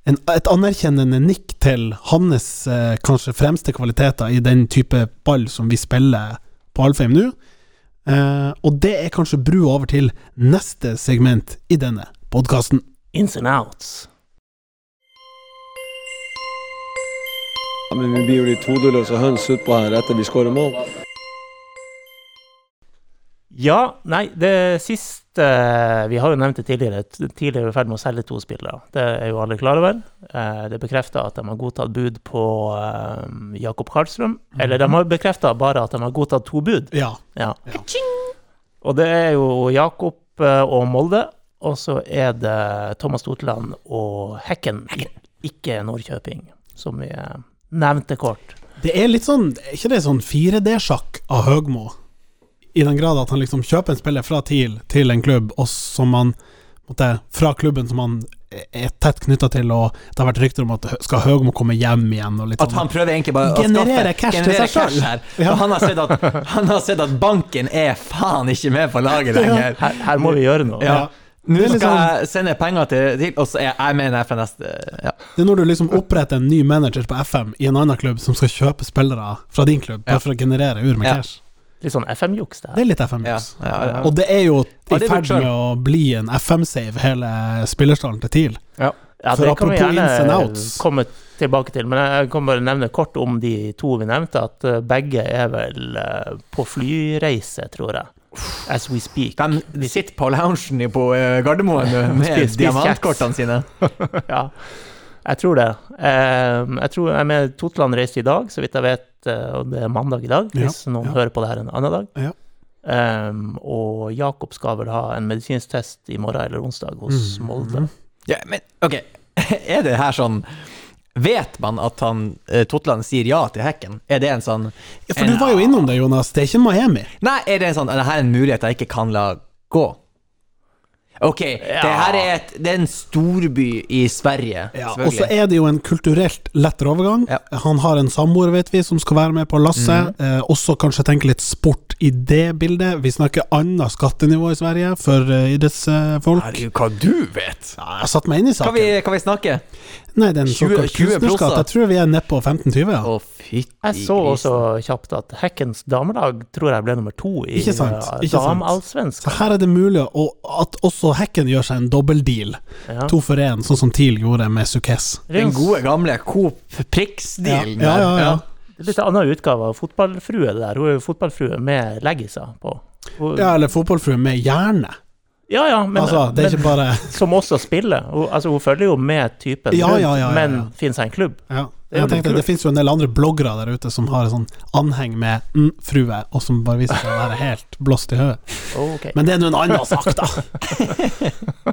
en, et anerkjennende nikk til hans eh, kanskje fremste kvaliteter i den type ball som vi spiller på Alfheim nå. Eh, og det er kanskje bru over til neste segment i denne podkasten. Ins and outs. Ja, men vi blir jo litt hodeløse høns utpå her etter vi skårer mål. Ja, nei, det siste Vi har jo nevnt det tidligere. Tidligere er i ferd med å selge to spillere. Det er jo alle klar over. Eh, Det er bekrefta at de har godtatt bud på eh, Jakob Karlstrøm. Eller de har bekrefta bare at de har godtatt to bud. Ja. Ja. Og det er jo Jakob eh, og Molde. Og så er det Thomas Totland og Hekken, ikke Nordkjøping, som vi eh, nevnte kort. Det er litt sånn Er ikke det sånn 4D-sjakk av Høgmo? I den grad at han liksom kjøper en spiller fra TIL til en klubb, og som han måtte, Fra klubben som han er tett knytta til, og det har vært rykter om at skal Høgmo komme hjem igjen og litt At han sånn. prøver egentlig bare å Generere cash til seg cash. Ja. Han, han har sett at banken er faen ikke med på laget lenger. Her, her må vi gjøre noe. Ja. Nå skal liksom, jeg sende penger til, til og så er jeg med der fra neste ja. Det er når du liksom oppretter en ny manager på FM i en annen klubb som skal kjøpe spillere fra din klubb, bare Ja. for å generere ur med Ja. cash. Litt sånn FM-juks, det her. Det er litt FM-juks. Ja, ja, ja. Og det er jo i er ferd med å bli en FM-save, hele spillerstallen til TIL. Ja, For det kan vi apropos ins and gjerne outs. komme tilbake til. Men jeg kan bare nevne kort om de to vi nevnte, at eh, begge er vel eh, på flyreise, tror jeg. As we speak. De sitter på loungen på eh, Gardermoen med diamantkortene sine. ja, jeg tror det. Jeg tror jeg med Totland reiste i dag, så vidt jeg vet, og det er mandag i dag, Ja, hvis noen ja. hører på det her en annen dag. Ja. Um, og Jakob skal vel ha en medisinsk test i morgen eller onsdag hos Mm. Molde. Ja, men ok, er det her sånn Vet man at han eh, Totland sier ja til hekken? Er det en sånn Ja, for du var jo innom det, Jonas. Det er ikke Miami. Nei, er det en sånn Er det her en mulighet jeg ikke kan la gå? Ok, det her er, et, det er en storby i Sverige, Ja, og så er det jo en kulturelt lettere overgang. Ja. Han har en samboer, vet vi, som skal være med på lasset. Mm. eh, også kanskje tenke litt sport i det bildet. Vi snakker annet skattenivå i Sverige for uh, idrettsfolk. Herregud, hva du vet! Ja, jeg satt meg inn i Kan saken. vi, kan vi snakke? Nei, den 20 såkalt 20 kunstnerskatt. Jeg tror vi er nede på 15-20, ja. Å, fytti Jeg så også kjapt at Hekkens damelag tror jeg ble nummer to i Ikke sant, ikke sant. Så her er det mulig å, at også Hekken gjør seg en dobbeltdeal. Ja. To for én, sånn som TIL gjorde med Sukes. Den gode, gamle Coop Prix-dealen Ja, ja, ja. Det er litt annen utgave av fotballfrue, det der. Hun er jo fotballfrue med leggiser på. Hun, Ja, eller fotballfrue med hjerne. Ja, ja, men, altså, det er men ikke bare som også spiller. Hun, altså, hun følger jo med typen Ja, ja, ja, men finner seg en klubb. Ja. Det Jeg tenkte Det finnes jo en del andre bloggere der ute som har en sånn anheng med mm, frue, og som bare viser seg å være helt blåst i hodet. Okay. Men det er nå en annen sak, da.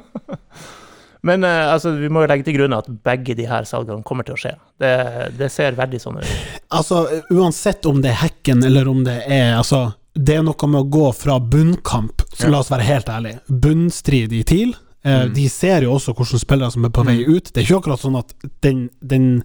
Men uh, altså, vi må jo legge til grunn at begge de her salgene kommer til å skje. Det, det ser veldig sånn ut. Altså, uansett om det er hacken eller om det er Altså, det er noe med å gå fra bunnkamp, så la oss være helt ærlige. Bunnstrid i TIL. Eh, Mm. De ser jo også hvilke spillere som er på vei ut. Det er ikke akkurat sånn at den, den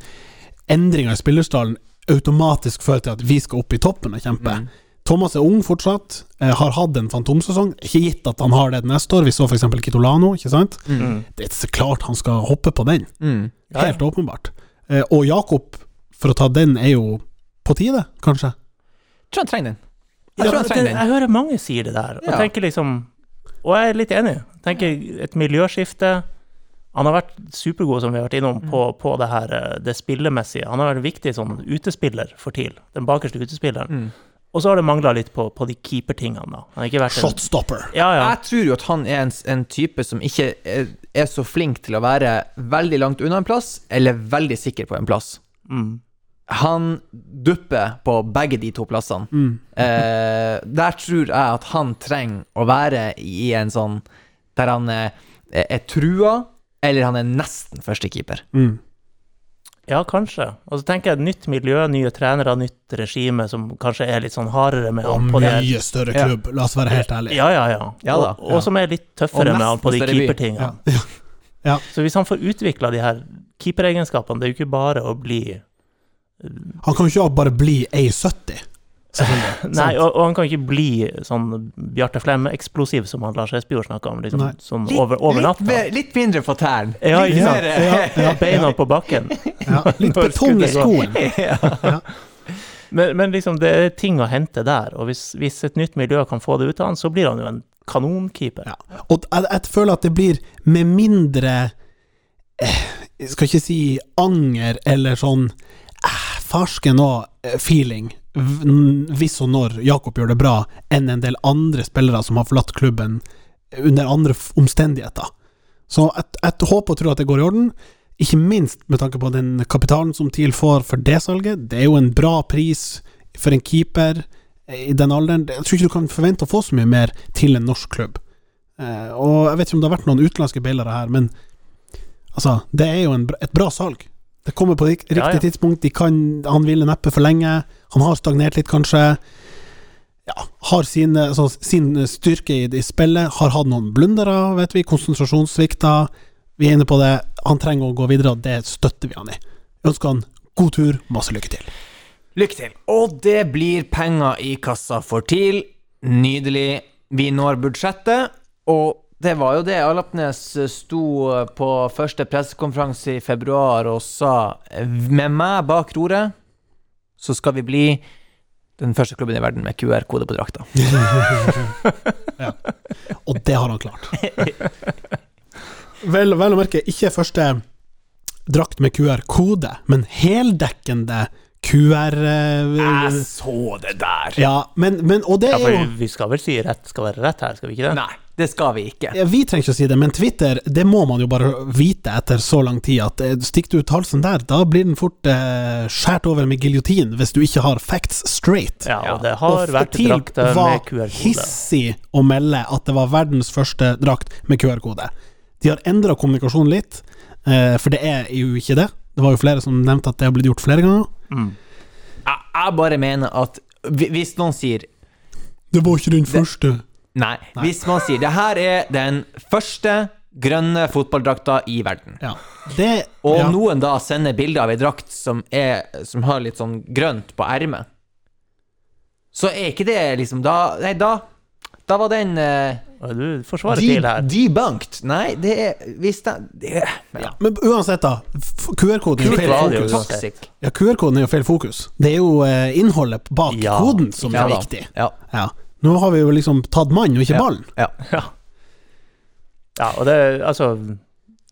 endringa i spillerstallen automatisk fører til at vi skal opp i toppen og kjempe. Mm. Thomas er ung fortsatt, eh, har hatt en fantomsesong. Ikke gitt at han har det neste år. Vi så f.eks. Kitolano, ikke sant? Mm. Det er så klart han skal hoppe på den. Mm. Ja, ja. Helt åpenbart. Eh, og Jakob, for å ta den, er jo på tide, kanskje. Jeg tror han trenger den. Jeg tror den. jeg hører mange sier det der, og Ja. tenker liksom Og jeg er litt enig. Tenker et miljøskifte. Han har vært supergod, som vi har vært innom, på, på det her eh, det spillemessige. Han har vært en viktig sånn utespiller for TIL. Den bakerste utespilleren. Mm. Og så har det mangla litt på, på de keepertingene, da. Han har ikke vært en Shotstopper. Ja, ja. Jeg tror jo at han er en, en type som ikke er, er så flink til å være veldig langt unna en plass, eller veldig sikker på en plass. Mm. Han dupper på begge de to plassene. Mm. Eh, der tror jeg at han trenger å være i en sånn der han er, er trua, eller han er nesten førstekeeper. Mm. ja, kanskje. Og så tenker jeg et nytt miljø, nye trenere, nytt regime som kanskje er litt sånn hardere med Og han på det. Og mye større Ja. klubb, la oss være helt ærlige. Ja, ja, ja. Ja og, og som er litt tøffere med han på de keepertingene. Ja. Ja. Så hvis han får utvikla de her keeperegenskapene, det er jo ikke bare å bli Han kan jo ikke bare bli A70. Nei, og, og han kan ikke bli sånn Bjarte Flem-eksplosiv som han Lars Espejord snakka om, liksom, sånn over, over litt, natta. Litt, litt mindre på tærne. Ja, Litt ikke sant? Ja, ja. Beina på bakken. Ja, litt betong i skoen. ja. Men, men liksom, det er ting å hente der, og hvis, hvis et nytt miljø kan få det ut av han, så blir han jo en kanonkeeper. Ja. Og jeg, jeg føler at det blir med mindre eh, Jeg skal ikke si anger eller sånn farsken og eh, feeling hvis og når Jakob gjør det bra, enn en del andre spillere som har forlatt klubben under andre omstendigheter. Så jeg, håper og tror at det går i orden. Ikke minst med tanke på den kapitalen som TIL får for det salget. Det er jo en bra pris for en keeper i den alderen. Jeg tror ikke du kan forvente å få så mye mer til en norsk klubb. Eh, og jeg vet ikke om det har vært noen utenlandske bailere her, men altså, det er jo en, et bra salg. Det kommer på rik- riktig Ja, ja. tidspunkt. De kan, han ville neppe for lenge. Han har stagnert litt, kanskje. Ja, har sin, altså, sin styrke i, i spillet. Har hatt noen blundere, vet vi. Konsentrasjonssvikter. Vi er inne på det. Han trenger å gå videre, og det støtter vi han i. Ønsker han god tur, masse lykke til. Lykke til. Og det blir penger i kassa for TIL. Nydelig. Vi når budsjettet, og det var jo det Alapnes sto på første pressekonferanse i februar og sa Med meg bak roret, så skal vi bli den første klubben i verden med QR-kode på drakta. ja. Og det har han klart. vel, vel å merke, ikke første drakt med QR-kode, men heldekkende QR... eh, Jeg så det der! ja, men, men Og det Ja, er jo vi skal vel si rett skal være rett her, skal vi ikke det? Nei, det skal vi ikke. ja, Vi trenger ikke å si det, men Twitter, det må man jo bare vite etter så lang tid, at eh, stikker du ut halsen der, da blir den fort eh, skåret over med giljotin hvis du ikke har facts straight. Ja, og det har Og vært drakt drakter med QR-kode. var hissig å melde at det var verdens første drakt med QR-kode. De har endra kommunikasjonen litt, eh, for det er jo ikke det. Det var jo flere som nevnte at det har blitt gjort flere ganger. Mm. Jeg, jeg bare mener at hvis noen sier Det var ikke den første. Nei, hvis man sier det her er den første grønne fotballdrakta i verden, Ja. Det og ja. noen da sender bilde av ei drakt som, er, som har litt sånn grønt på ermet, så er ikke det liksom Da Nei, da Da var den eh, Og Du forsvarer de, TIL her. debunked. Nei, det er Hvis det, det ja. Men uansett, da. f- QR-koden er jo feil fokus. uansett. Toxic. Ja, QR-koden er jo feil fokus. Det er jo eh, innholdet bak Ja. koden som Ja er da. viktig. Ja. Ja. Nå har vi jo liksom tatt mann, og ikke Ja. ballen. ja. Ja. ja, og det Altså,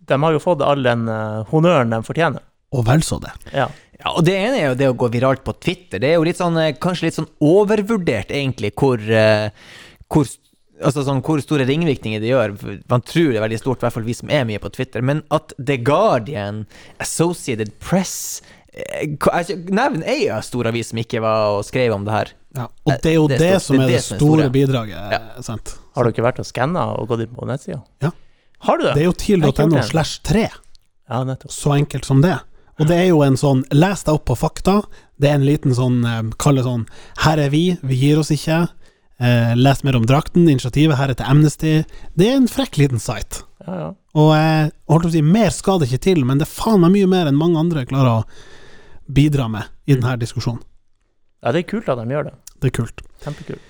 de har jo fått all den uh, honnøren de fortjener. Og vel så det. Ja. Ja, og det ene er jo det å gå viralt på Twitter. Det er jo litt sånn, eh, kanskje litt sånn overvurdert, egentlig, hvor, eh, hvor, altså sånn, hvor store ringvirkninger det gjør. Man tror det er veldig stort, i hvert fall vi som er mye på Twitter. Men at The Guardian, Associated Press eh, Nevn ei stor avis som ikke var og skrev om det her. Ja. Og det er jo Det det, er stort- som er er det det som er store store. bidraget. Ja. Sant? Har du ikke vært og skanna og gått inn på nettsida? Ja. Har du det? Det er jo TIL.no slash 3. Ja. Så enkelt som det. Og det er jo en sånn Les deg opp på fakta. Det er en liten sånn eh, Kall det sånn Her er vi, vi gir oss ikke. Eh, les mer om drakten, initiativet her etter Amnesty. Det er en frekk liten site. Ja, ja. Og eh, holdt på å si, mer skal det ikke til, men det er faen meg mye mer enn mange andre klarer å bidra med i denne diskusjonen. Ja, det er kult at de gjør det. Det er kult. Kjempekult.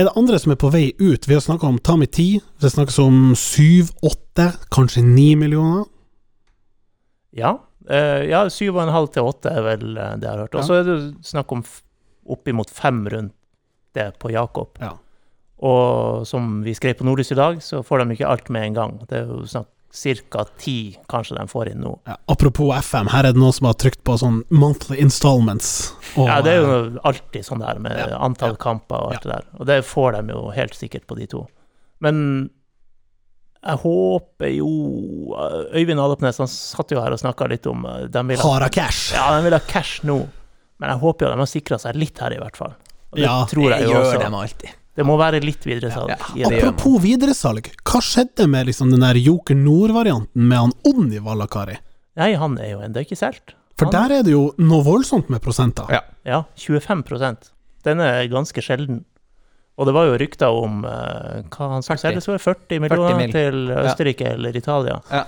Er det andre som er på vei ut? Vi har snakka om Tami 10. Det snakkes om 7-8, kanskje 9 millioner. Ja. Uh, ja, syv og en halv til åtte er vel eh, det jeg har hørt. Og Ja. så er det snakk om oppimot fem rundt det på Jakob. Ja. Og som vi skrev på Nordlys i dag, så får de ikke alt med en gang. Det er jo snakk ca. ti kanskje de får inn nå. Ja, apropos FM, her er det noen som har trykt på sånn monthly installments. Og, Ja, det er eh, jo alltid sånn der med Ja, antall ja, kamper og alt det der. Og det får de jo helt sikkert på de to. Men jeg håper jo Øyvind Adopnes han satt jo her og snakka litt om eh, de vil ha, cash. Ja, de vil ha cash nå. Men jeg håper jo de har sikra seg litt her, i hvert fall. Og det Ja, tror jeg Det jo gjør også. dem alltid. Det må være litt videresalg Ja, ja. Apropos videresalg, hva skjedde med liksom den der Joker Nord-varianten med han Onni Valakari? Nei, han er jo ennå ikke solgt. For Han- der er det jo noe voldsomt med prosenter. Ja. Ja, 25% Den er ganske sjelden. Og det var jo rykter om uh, hva han skulle 40. selges for. 40 millioner mil. til Østerrike eller Italia. Ja.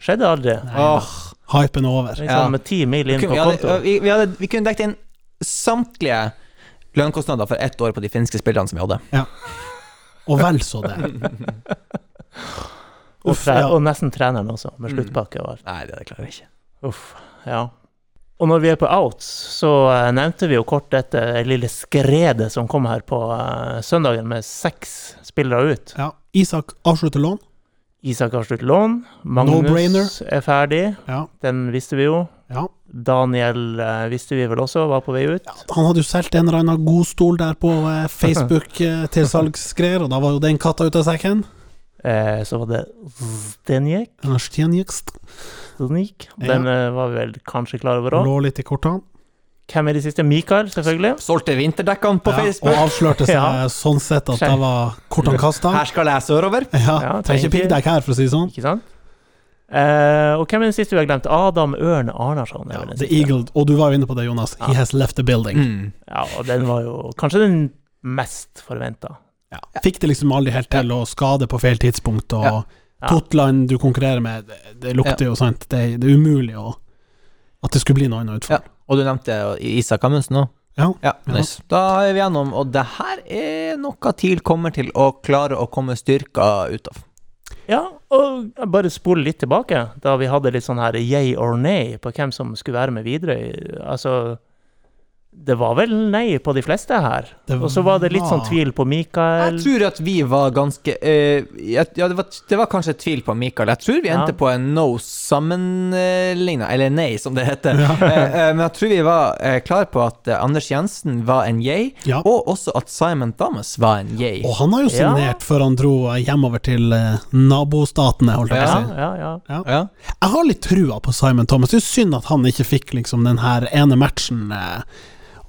Skjedde aldri. Åh, Hypen er over. Liksom Ja. med 10 mil inn på kunne, vi, konto. vi, vi, vi kunne dekket inn samtlige lønnskostnader for ett år på de finske spillerne som vi hadde. Ja. Og vel så det. Og, Uff, tre, ja. og nesten treneren også, med Mm. sluttpakke og alt. Nei, det, klarer jeg ikke. Uff, ja. Og når vi er på outs, så eh, nevnte vi jo kort dette lille skredet som kom her på eh, søndagen, med seks spillere ut. Ja. Isak avslutter lån. Isak avslutter lån. Magnus No-brainer. er ferdig. Ja. Den visste vi jo. Ja. Daniel eh, visste vi vel også var på vei ut. Han hadde jo solgt en eller annen godstol der på eh, Facebook-tilsalgsgreier, til og da var jo den katta ute av sekken. Eh, så var det Zdenjek. En Stjenjekst Ja. Den eh, var vi vel kanskje klar over òg. lå litt i kortene. hvem er de siste? Mikael, selvfølgelig. Solgte vinterdekkene på Ja, og avslørte seg Ja. sånn sett at det var kortene kasta. Her skal jeg sørover. Ja, Ja, trenger ikke piggdekk her, for å si det sånn. Ikke sant? Eh, og hvem er den siste vi har glemt? Adam Ørn Arnarsson. Ja, The siste. Eagle, og du var jo inne på det, Jonas. He has left the building. Mm. Ja, og den var jo kanskje den mest forventa. Ja. Fikk det liksom aldri helt til, og skade på feil tidspunkt, og Ja. Ja. Totland du konkurrerer med, det, det lukter jo sant. Det, det er umulig å, at det skulle bli noe annet Ja. utfall. Og du nevnte Isak Amundsen òg. Ja. Ja, Ja. nice. Da er vi gjennom, og det her er noe TIL kommer til å klare å komme styrka ut av. Ja, og bare spole litt tilbake, da vi hadde litt sånn her yay or nay på hvem som skulle være med videre. Altså Det var vel nei på de fleste her. Og så var det litt sånn tvil på Mikael. Jeg tror at vi var ganske uh, Ja, det var, det var kanskje tvil på Mikael. Jeg tror vi Ja. endte på en no sammenligna, eller nei, som det heter. Ja. uh, uh, men jeg tror vi var uh, klar på at Anders Jensen var en yay, Ja. og også at Simon Thomas var en yay. Og han har jo Ja. signert før han dro hjemover til nabostatene, holdt jeg på å si. ja, ja. Ja. Jeg har litt trua på Simon Thomas. Det er synd at han ikke fikk liksom den her ene matchen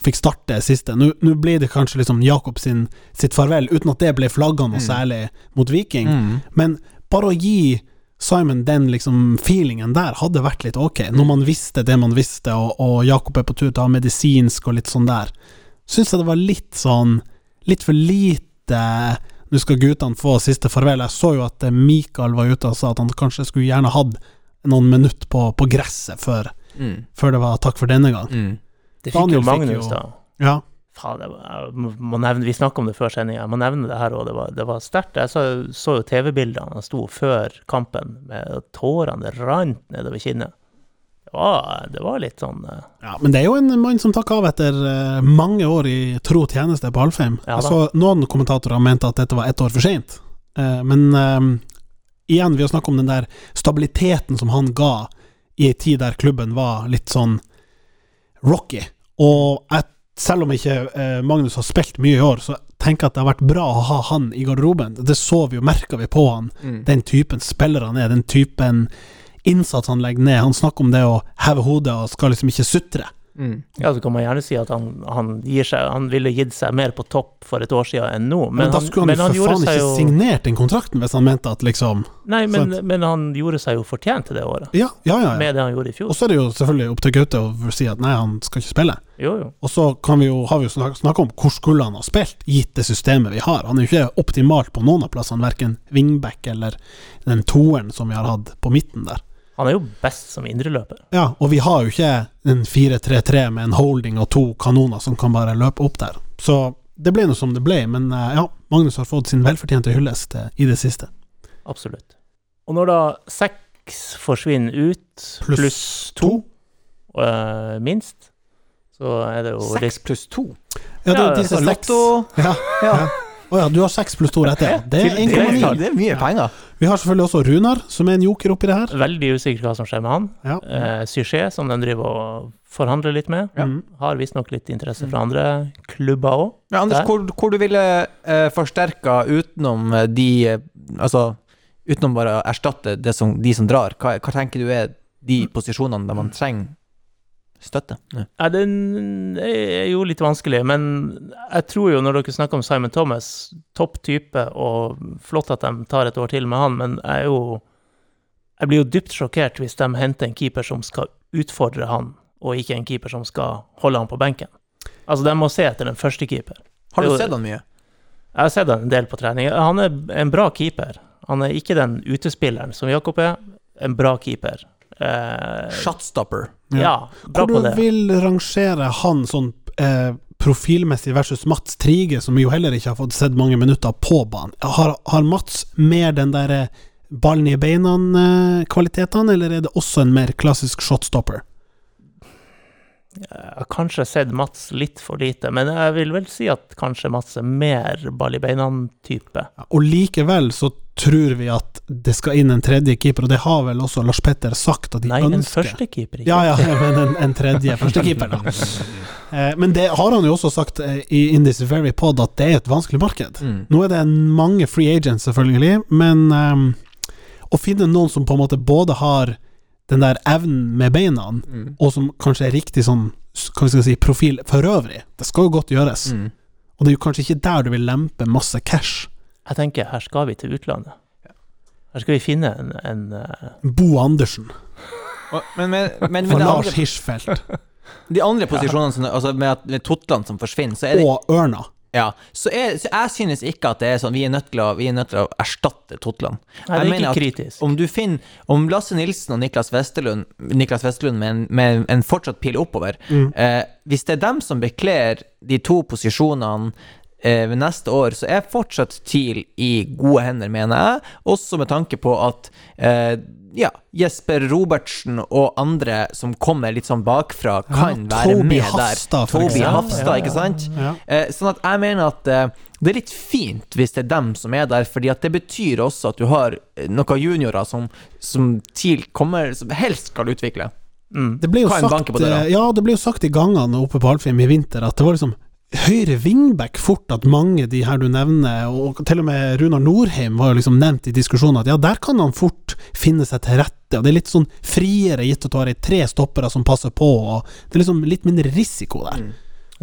fikk starte siste. Nå blir det kanskje liksom Jakob sin, sitt farvel, uten at det ble flagga noe særlig mot Viking. Mm. Men bare å gi Simon den liksom feelingen der hadde vært litt ok, når man visste det man visste, og, og Jakob er på tur til å ha medisinsk og litt sånn der. Syns jeg det var litt sånn Litt for lite Nå skal guttene få siste farvel. Jeg så jo at eh, Mikael var ute og sa at han kanskje skulle gjerne hatt noen minutter på, på gresset før, Mm. før det var takk for denne gang. Mm. Det fikk Daniel jo fikk jo- da. Ja. Faen, jeg må, nevne, vi snakka om det før sendinga, jeg må nevne det her òg. Det var, det var sterkt. Jeg så, så jo TV-bildene han sto før kampen, med tårene det rant nedover kinnet. Det var, det var litt sånn uh... Ja, men det er jo en mann som takker av etter uh, mange år i tro tjeneste på Alfheim. Ja jeg så noen kommentatorer mente at dette var ett år for seint, uh, men eh, igjen, vi har snakket om den der stabiliteten som han ga i ei tid der klubben var litt sånn rocky. Og jeg, selv om ikke eh, Magnus har spilt mye i år, så tenker jeg at det har vært bra å ha han i garderoben. Det så vi jo, merka vi på han Mm. den typen spiller han er, den typen innsats han legger ned. Han snakker om det å heve hodet og skal liksom ikke sutre. Mm. Ja, så kan man gjerne si at han, han gir seg Han ville gitt seg mer på topp for et år siden enn nå, Men, men, da skulle han han jo for faen ikke jo signert den kontrakten hvis han mente at liksom Nei, men, sant. men han gjorde seg jo fortjent til det året, Ja, ja, ja. ja. med det han gjorde i fjor. Og så er det jo selvfølgelig opp til Gaute å si at nei, han skal ikke spille. Jo, jo. Og så kan vi jo, har vi jo snakka om hvor skulle han ha spilt, gitt det systemet vi har. Han er jo ikke optimalt på noen av plassene, verken wingback eller den toeren som vi har hatt på midten der. Han er jo best som indreløper. Ja, og vi har jo ikke en 4-3-3 med en holding og to kanoner som kan bare løpe opp der. Så det ble nå som det ble, men eh, ja, Magnus har fått sin velfortjente hyllest eh, i det siste. Absolutt. Og når da seks forsvinner ut, Pluss plus to, eh, minst, så er det jo Seks pluss to. Ja, det Ja, er disse seks Ja, ja. Å ja, du har seks pluss to rette. Det er er, 1,9. det er mye penger. Vi har selvfølgelig også Runar, som er en joker oppi det her. veldig usikker hva som skjer med han. Ja. Eh, Syché, som de driver og forhandler litt med, ja. har visstnok litt interesse fra andre klubber òg. Ja, Anders, hvor, hvor du ville eh, forsterka utenom eh, de eh, Altså, utenom bare å erstatte det som, de som drar, hva, hva tenker du er de posisjonene der man trenger støtte? Ja. Ja, den er jo litt vanskelig, men jeg tror jo, når dere snakker om Simon Thomas, topp type, og flott at de tar et år til med han, men jeg er jo Jeg blir jo dypt sjokkert hvis de henter en keeper som skal utfordre han, og ikke en keeper som skal holde han på benken. Altså, de må se etter den første keeper. Har du Jo. sett han mye? Jeg har sett han en del på trening. Han er en bra keeper. Han er ikke den utespilleren som Jakob er. En bra keeper. Eh, Shotstopper. ja, bra Hvor på du vil rangere han sånn eh, profilmessig versus Mats Trige, som jo heller ikke har fått sett mange minutter på banen. Har, har Mats mer den derre ballen i beina-kvalitetene, eller er det også en mer klassisk shotstopper? Jeg har kanskje sett Mats litt for lite, men jeg vil vel si at kanskje Mats er mer ball i beina-type. Og likevel så tror vi at det skal inn en tredje keeper, og det har vel også Lars Petter sagt at de Nei, en første førstekeeper, ikke? Ja, ja, men en, en tredje førstekeeper, da. Eh, men det har han jo også sagt eh, i In This Very Pod, at det er et vanskelig marked. Mm. Nå er det mange free agents, selvfølgelig, men um, å finne noen som på en måte både har den der evnen med beina, Mm. og som kanskje er riktig sånn hva skal si, profil for øvrig. Det skal jo godt gjøres. Mm. Og det er jo kanskje ikke der du vil lempe masse cash. Jeg tenker, her skal vi til utlandet. Her skal vi finne en, en uh... Bo Andersen Men, men, men, men for Lars Hirschfeldt de andre posisjonene, som, altså med, med Totland som forsvinner, så er det og Ørna. Ja, så, jeg, så jeg synes ikke at det er sånn Vi er nødt til å, vi nødt til å erstatte Totland. Nei, det er ikke kritisk. Om du finner Om Lasse Nilsen og Niklas Westerlund Niklas Westerlund med en, med en fortsatt pil oppover Mm. eh, Hvis det er dem som bekler de to posisjonene eh, ved neste år, så er fortsatt TIL i gode hender, mener jeg. Også med tanke på at eh, ja, Jesper Robertsen og andre som kommer litt sånn bakfra, kan Ja, være med Hafstad, der. for Toby. Hafstad, Ja, ja, ikke sant? Ja. Eh, sånn at jeg mener at eh, det er litt fint hvis det er dem som er der, fordi at det betyr også at du har eh, noen juniorer som, som TIL kommer Som helst skal utvikle. Mm. Det ble jo Kan sagt, banke på døra. eh, ja, det ble jo sagt i gangene oppe på Alfheim i vinter at det var liksom høyre wingback fort at mange de her du nevner, og til og med Runar Norheim var jo liksom nevnt i diskusjonen at ja, der kan han fort finne seg til rette, og det er litt sånn friere gitt at du har tre stoppere som passer på, og det er liksom litt mindre risiko der. Mm.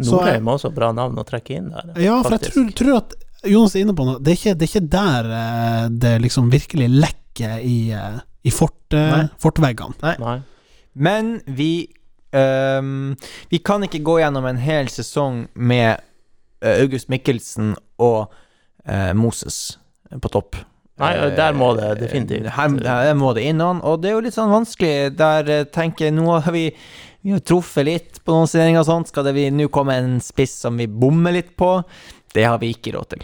Nordheim er også bra navn å trekke inn der. Ja, for jeg tror, tror at Jonas er inne på noe, det er ikke, det er ikke der eh, det liksom virkelig lekker i, eh, i fort, Nei. fortveggene. Nei. Men vi ehm, Vi kan ikke gå gjennom en hel sesong med eh, August Mikkelsen og uh, Moses på topp. Nei, der må det definitivt- Eh, Her, der må det inn og det er jo litt sånn vanskelig. Der eh, tenker jeg Nå har vi vi har truffet litt på noen signeringer og sånt. Skal det vi nå komme en spiss som vi bommer litt på? Det har vi ikke råd til.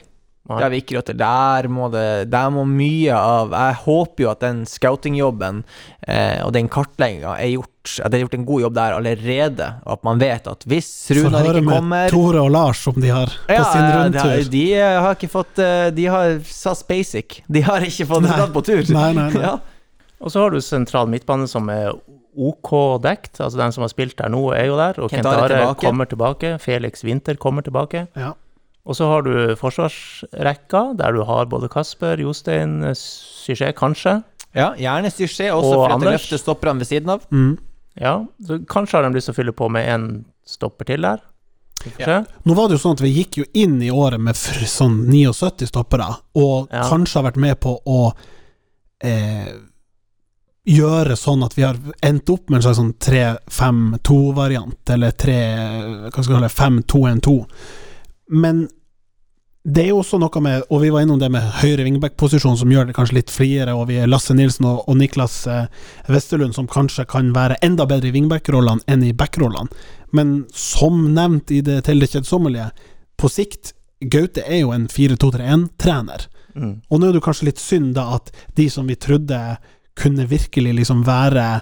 Nei. Det har vi ikke råd til. Der må det Der må mye av Jeg håper jo at den scoutingjobben eh, og den kartlegginga er gjort At det er gjort en god jobb der allerede, og at man vet at hvis Runar ikke kommer Så hører vi Tore og Lars om de har på ja, sin rundtur. de eh, har ikke fått eh, De har SAS Basic. De har ikke fått Nei. dratt på tur. Nei, nei, nei. Ja. Og så har du sentral midtbane som er OK dekt, altså den som har spilt der nå, er jo der. Og Kentare, Kent Are Are tilbake. kommer tilbake. Felix Winther kommer tilbake. Ja. Og så har du forsvarsrekka, der du har både Kasper, Jostein, Syché, kanskje. ja, gjerne Syché, også Og for at Anders. løfter stopperne ved siden av. Mm. Ja, så kanskje har de lyst til å fylle på med én stopper til der. Ja. Nå var det jo sånn at vi gikk jo inn i året med sånn 79 stoppere, og Ja. kanskje har vært med på å eh, gjøre sånn at vi har endt opp med en slags sånn 3-5-2-variant, eller 3 Hva skal vi kalle det 5-2-1-2. Men det er jo også noe med, og vi var innom det med høyre wingback-posisjon, som gjør det kanskje litt friere, og vi er Lasse Nilsen og, og Niklas eh, Westerlund, som kanskje kan være enda bedre i wingback-rollene enn i back-rollene. Men som nevnt i det til det kjedsommelige, på sikt Gaute er jo en 4-2-3-1-trener. Mm. Og nå er det kanskje litt synd da at de som vi trodde kunne virkelig liksom være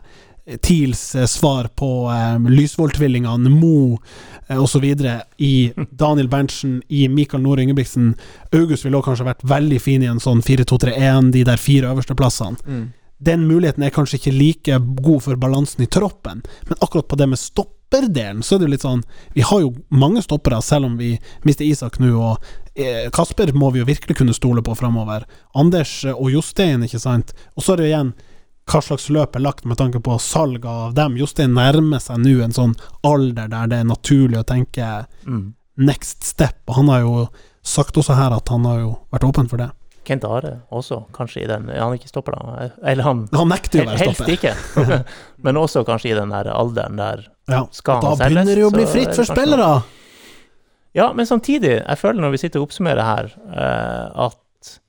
TILs eh, svar på um, Lysvold-tvillingene, Mo eh, osv. i Daniel Berntsen, i Mikael Nore Ingebrigtsen August ville også kanskje vært veldig fin i en sånn 4-2-3-1, de der fire øverste plassene. Mm. Den muligheten er kanskje ikke like god for balansen i troppen, men akkurat på det med stopperdelen, så er det jo litt sånn Vi har jo mange stoppere, selv om vi mister Isak nå, og eh, Kasper må vi jo virkelig kunne stole på framover. Anders eh, og Jostein, ikke sant. Og så er det jo igjen hva slags løp er lagt med tanke på salg av dem. Jostein nærmer seg nå en sånn alder der det er naturlig å tenke Mm. next step, og han har jo sagt også her at han har jo vært åpen for det. Kent Are også, kanskje i den Han ikke stopper, da. Eller han Han nekter jo å være stopper. Helst ikke. Men også kanskje i den der alderen der Ja, skal da han selges. begynner det jo å bli fritt for spillere! Ja, men samtidig, jeg føler når vi sitter og oppsummerer her, eh, at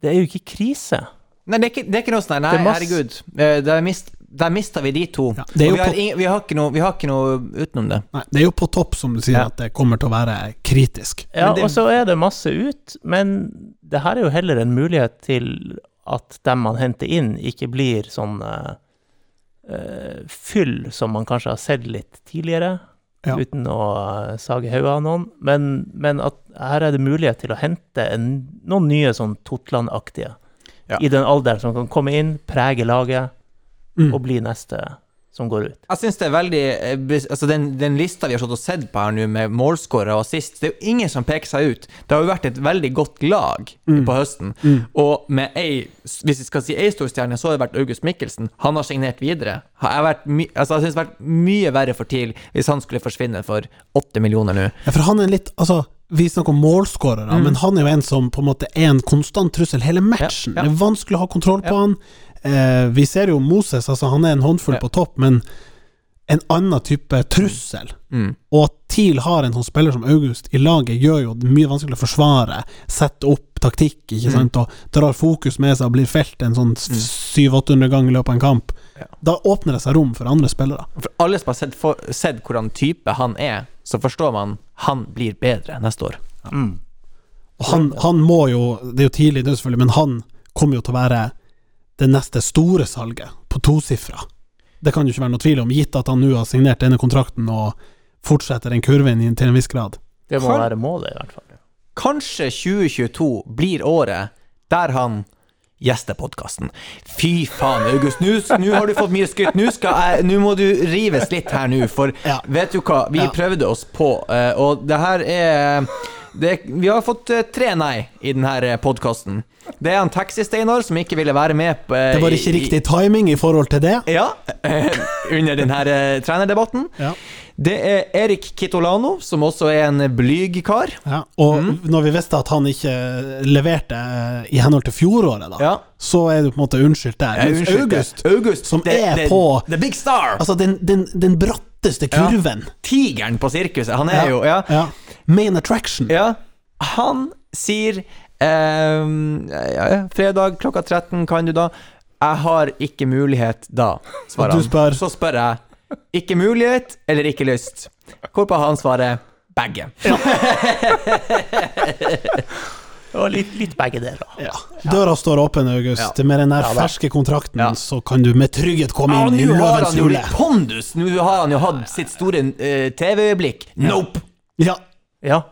det er jo ikke krise. Nei, det er ikke, det er ikke noe sånn Nei, Det er herregud. Eh, Der, mist, der mista vi de to. Ja, det er Og jo vi, har på- ing, vi, har ikke noe, vi har ikke noe utenom det. Nei, det er jo på topp, som du sier, Ja. at det kommer til å være kritisk. Ja, Men det- og så er det masse ut, men det her er jo heller en mulighet til at dem man henter inn, ikke blir sånn eh, eh, fyll som man kanskje har sett litt tidligere, Ja. uten å eh, sage hodet av noen. Men, men at her er det mulighet til å hente en, noen nye sånn Totland-aktige Ja. i den alderen som kan komme inn, prege laget Mm. og bli neste som går ut. Jeg syns det er veldig eh, Altså Den, den lista vi har stått og sett på her nå, med målskårere og assist, det er jo ingen som peker seg ut. Det har jo vært et veldig godt lag på høsten. Og med ei Hvis vi skal si ei stor stjerne, så har det vært August Mikkelsen. Han har signert videre. Jeg vært altså jeg synes det har vært mye verre for TIL hvis han skulle forsvinne for åtte millioner nå. Ja, for han er litt Altså, vi snakker om målskårere, men han er jo en som på en måte er en konstant trussel hele matchen. Ja, ja. Det er vanskelig å ha kontroll på han. Eh, vi ser jo Moses, altså han er en håndfull Ja. på topp, men en annen type trussel. Mm. Og at TIL har en sånn spiller som August i laget, gjør jo det mye vanskeligere å forsvare. Sette opp taktikk, Mm. ikke sant, og drar fokus med seg og blir felt en sånn 700-800 ganger i løpet av en kamp. Ja. Da åpner det seg rom for andre spillere. For alle som har sett, for, sett hvordan type han er, så forstår man han blir bedre neste år. Mm. Og han, han må jo Det er jo tidlig det selvfølgelig, men han kommer jo til å være det neste store salget, på tosifra. Det kan jo ikke være noe tvil om, gitt at han nå har signert denne kontrakten og fortsetter den kurven til en viss grad. Det må være målet, i hvert fall. Kanskje 2022 blir året der han gjester podkasten. Fy faen, August. Nå har du fått mye skryt. Nå må du rives litt her nå, for Ja. vet du hva? Vi Ja. prøvde oss på, eh, og det her er det, Vi har fått eh, tre nei i denne podkasten. Det er en Taxi-Steinar som ikke ville være med på eh, Det var ikke i- i- riktig timing i forhold til det. Ja, eh, under denne eh, trenerdebatten. Ja. Det er Erik Kitolano, som også er en blyg kar. Ja, og Mm. når vi visste at han ikke leverte eh, i henhold til fjoråret, da, Ja. så er du på en måte unnskyldt der. Mens unnskyld, August, August som det- er det- på- The Big Star! altså den, den, den bratteste kurven, Tigeren på sirkuset. Han er jo main attraction. ja. Han sier ehm, ja, ja, fredag klokka 13 kan du da. Jeg har ikke mulighet da, svarer han. spør? Så spør jeg ikke mulighet eller ikke lyst. Hvorpå han svarer begge. Og litt, litt begge deler. Ja. Døra står åpen, August. Ja. Med den der Ja ferske kontrakten, Ja. så kan du med trygghet komme Ja, inn i nå har han jo hule. litt pondus! Nå har han jo hatt sitt store uh, TV-øyeblikk. Nope! Ja. Ja.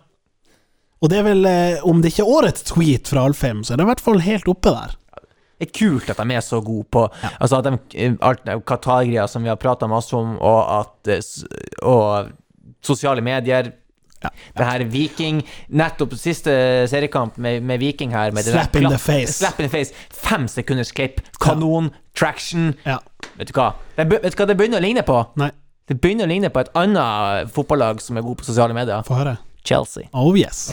Og det er vel, eh, om det ikke er årets tweet fra Alfheim, så er det i hvert fall helt oppe der. Det er kult at de er så gode på Altså at de Alt Qatar-greia som vi har prata masse om, og at eh, Og sosiale medier. Det her Viking Nettopp siste seriekamp med, med Viking her med Slap in the face. Slap in the face. Fem sekunders klipp. Kanon. Traction. Ja. Vet du hva? Det, vet du hva det begynner å ligne på? Nei, Det begynner å ligne på et annet fotballag som er god på sosiale medier. få høre. Chelsea. Oh yes.